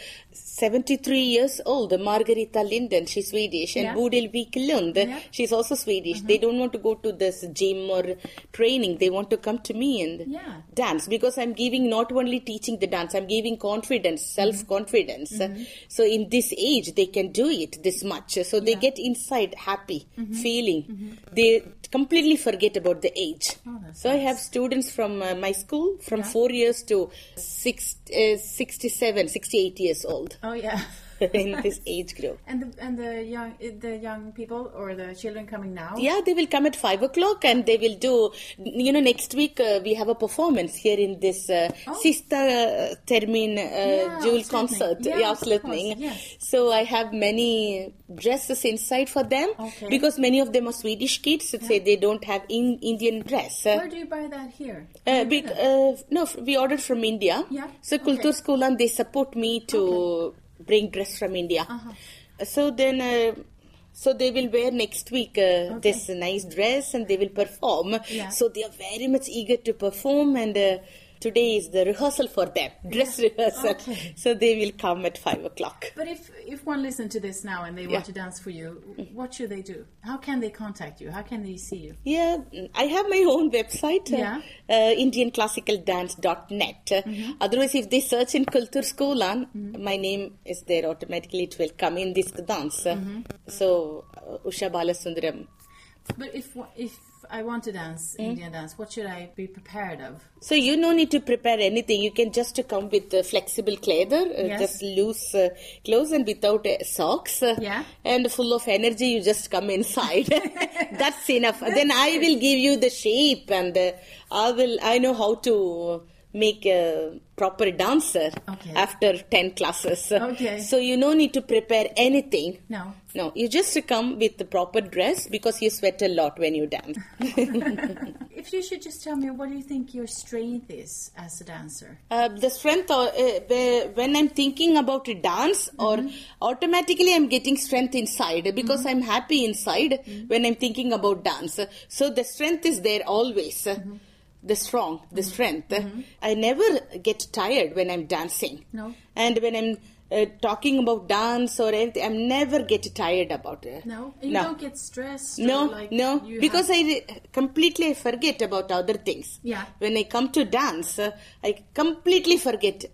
73 years old, Margarita Linden, she's Swedish, and Yeah. Bodil Wiklund, Yeah. she's also Swedish. Uh-huh. They don't want to go to this gym or training, they want to come to me and Yeah. dance because I'm giving not only teaching the dance, I'm giving confidence, mm-hmm. self confidence. Mm-hmm. So in this age, they can do it this much. So they get inside happy mm-hmm. feeling. They completely forget about the age. Oh, that's so I have students from uh, my school from four years to six, uh, 67, 68 years old Oh yeah. in this age group. And the, and the young the young people or the children coming now. Yeah, they will come at five o'clock and they will do. You know, next week uh, we have a performance here in this uh, Sista uh, Termin uh, Jewel avslutning. concert. Yeah, Yeah, yes. So I have many dresses inside for them Okay. because many of them are Swedish kids. So say they don't have in, Indian dress. Uh, Where do you buy that here? uh, that? uh, no, we ordered from India. Yeah, So okay. Kultur Skolan, they support me to bring dress from India. So then, uh, so they will wear next week uh, this nice dress and they will perform. Yeah. So they are very much eager to perform and. Uh, Today is the rehearsal for them, dress rehearsal. Okay. So they will come at five o'clock. But if if one listens to this now and they Yeah. want to dance for you, what should they do? How can they contact you? How can they see you? Yeah, I have my own website, uh, Yeah. uh, indianclassicaldance.net. Uh, Otherwise, if they search in Kultur Skolan, my name is there automatically. It will come in this dance. Uh, So, uh, Usha Balasundaram. But if if I want to dance Indian dance, what should I be prepared of? So you no need to prepare anything. You can just come with uh, flexible leather, uh, Yes. just loose uh, clothes and without uh, socks. Yeah. And full of energy, you just come inside. That's enough. then I will give you the shape and uh, I will. I know how to make a proper dancer Okay. after 10 classes. Okay. So you no need to prepare anything. No. No, you just come with the proper dress because you sweat a lot when you dance. If you should just tell me, what do you think your strength is as a dancer? Uh, the strength or, uh, uh when i'm thinking about a dance or mm-hmm. automatically i'm getting strength inside because mm-hmm. i'm happy inside mm-hmm. when i'm thinking about dance so the strength is there always the strong the strength i never get tired when i'm dancing No. and when i'm uh, talking about dance or anything i'm never get tired about it No, you don't get stressed. no, like no, because have- I re- completely forget about other things. Yeah. When I come to dance, uh, I completely forget,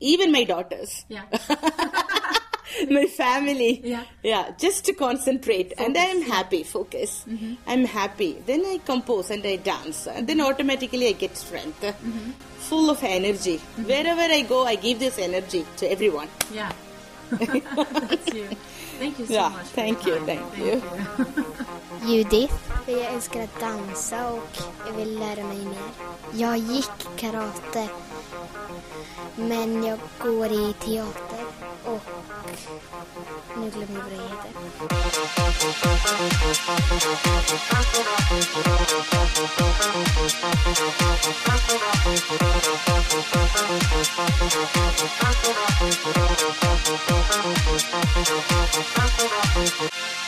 even my daughters, Yeah. my family. Yeah. Yeah, just to concentrate, and I am happy. Focus. Mm-hmm. I'm happy. Then I compose and I dance, and then automatically I get strength, mm-hmm. full of energy. Mm-hmm. Wherever I go, I give this energy to everyone. Yeah. That's you. Thank you so Yeah, much. thank you, time. thank you. Judith. För jag älskar att dansa och jag vill lära mig mer. Jag gick karate Men jag går i teater och nu glömmer jag vad det heter. Thank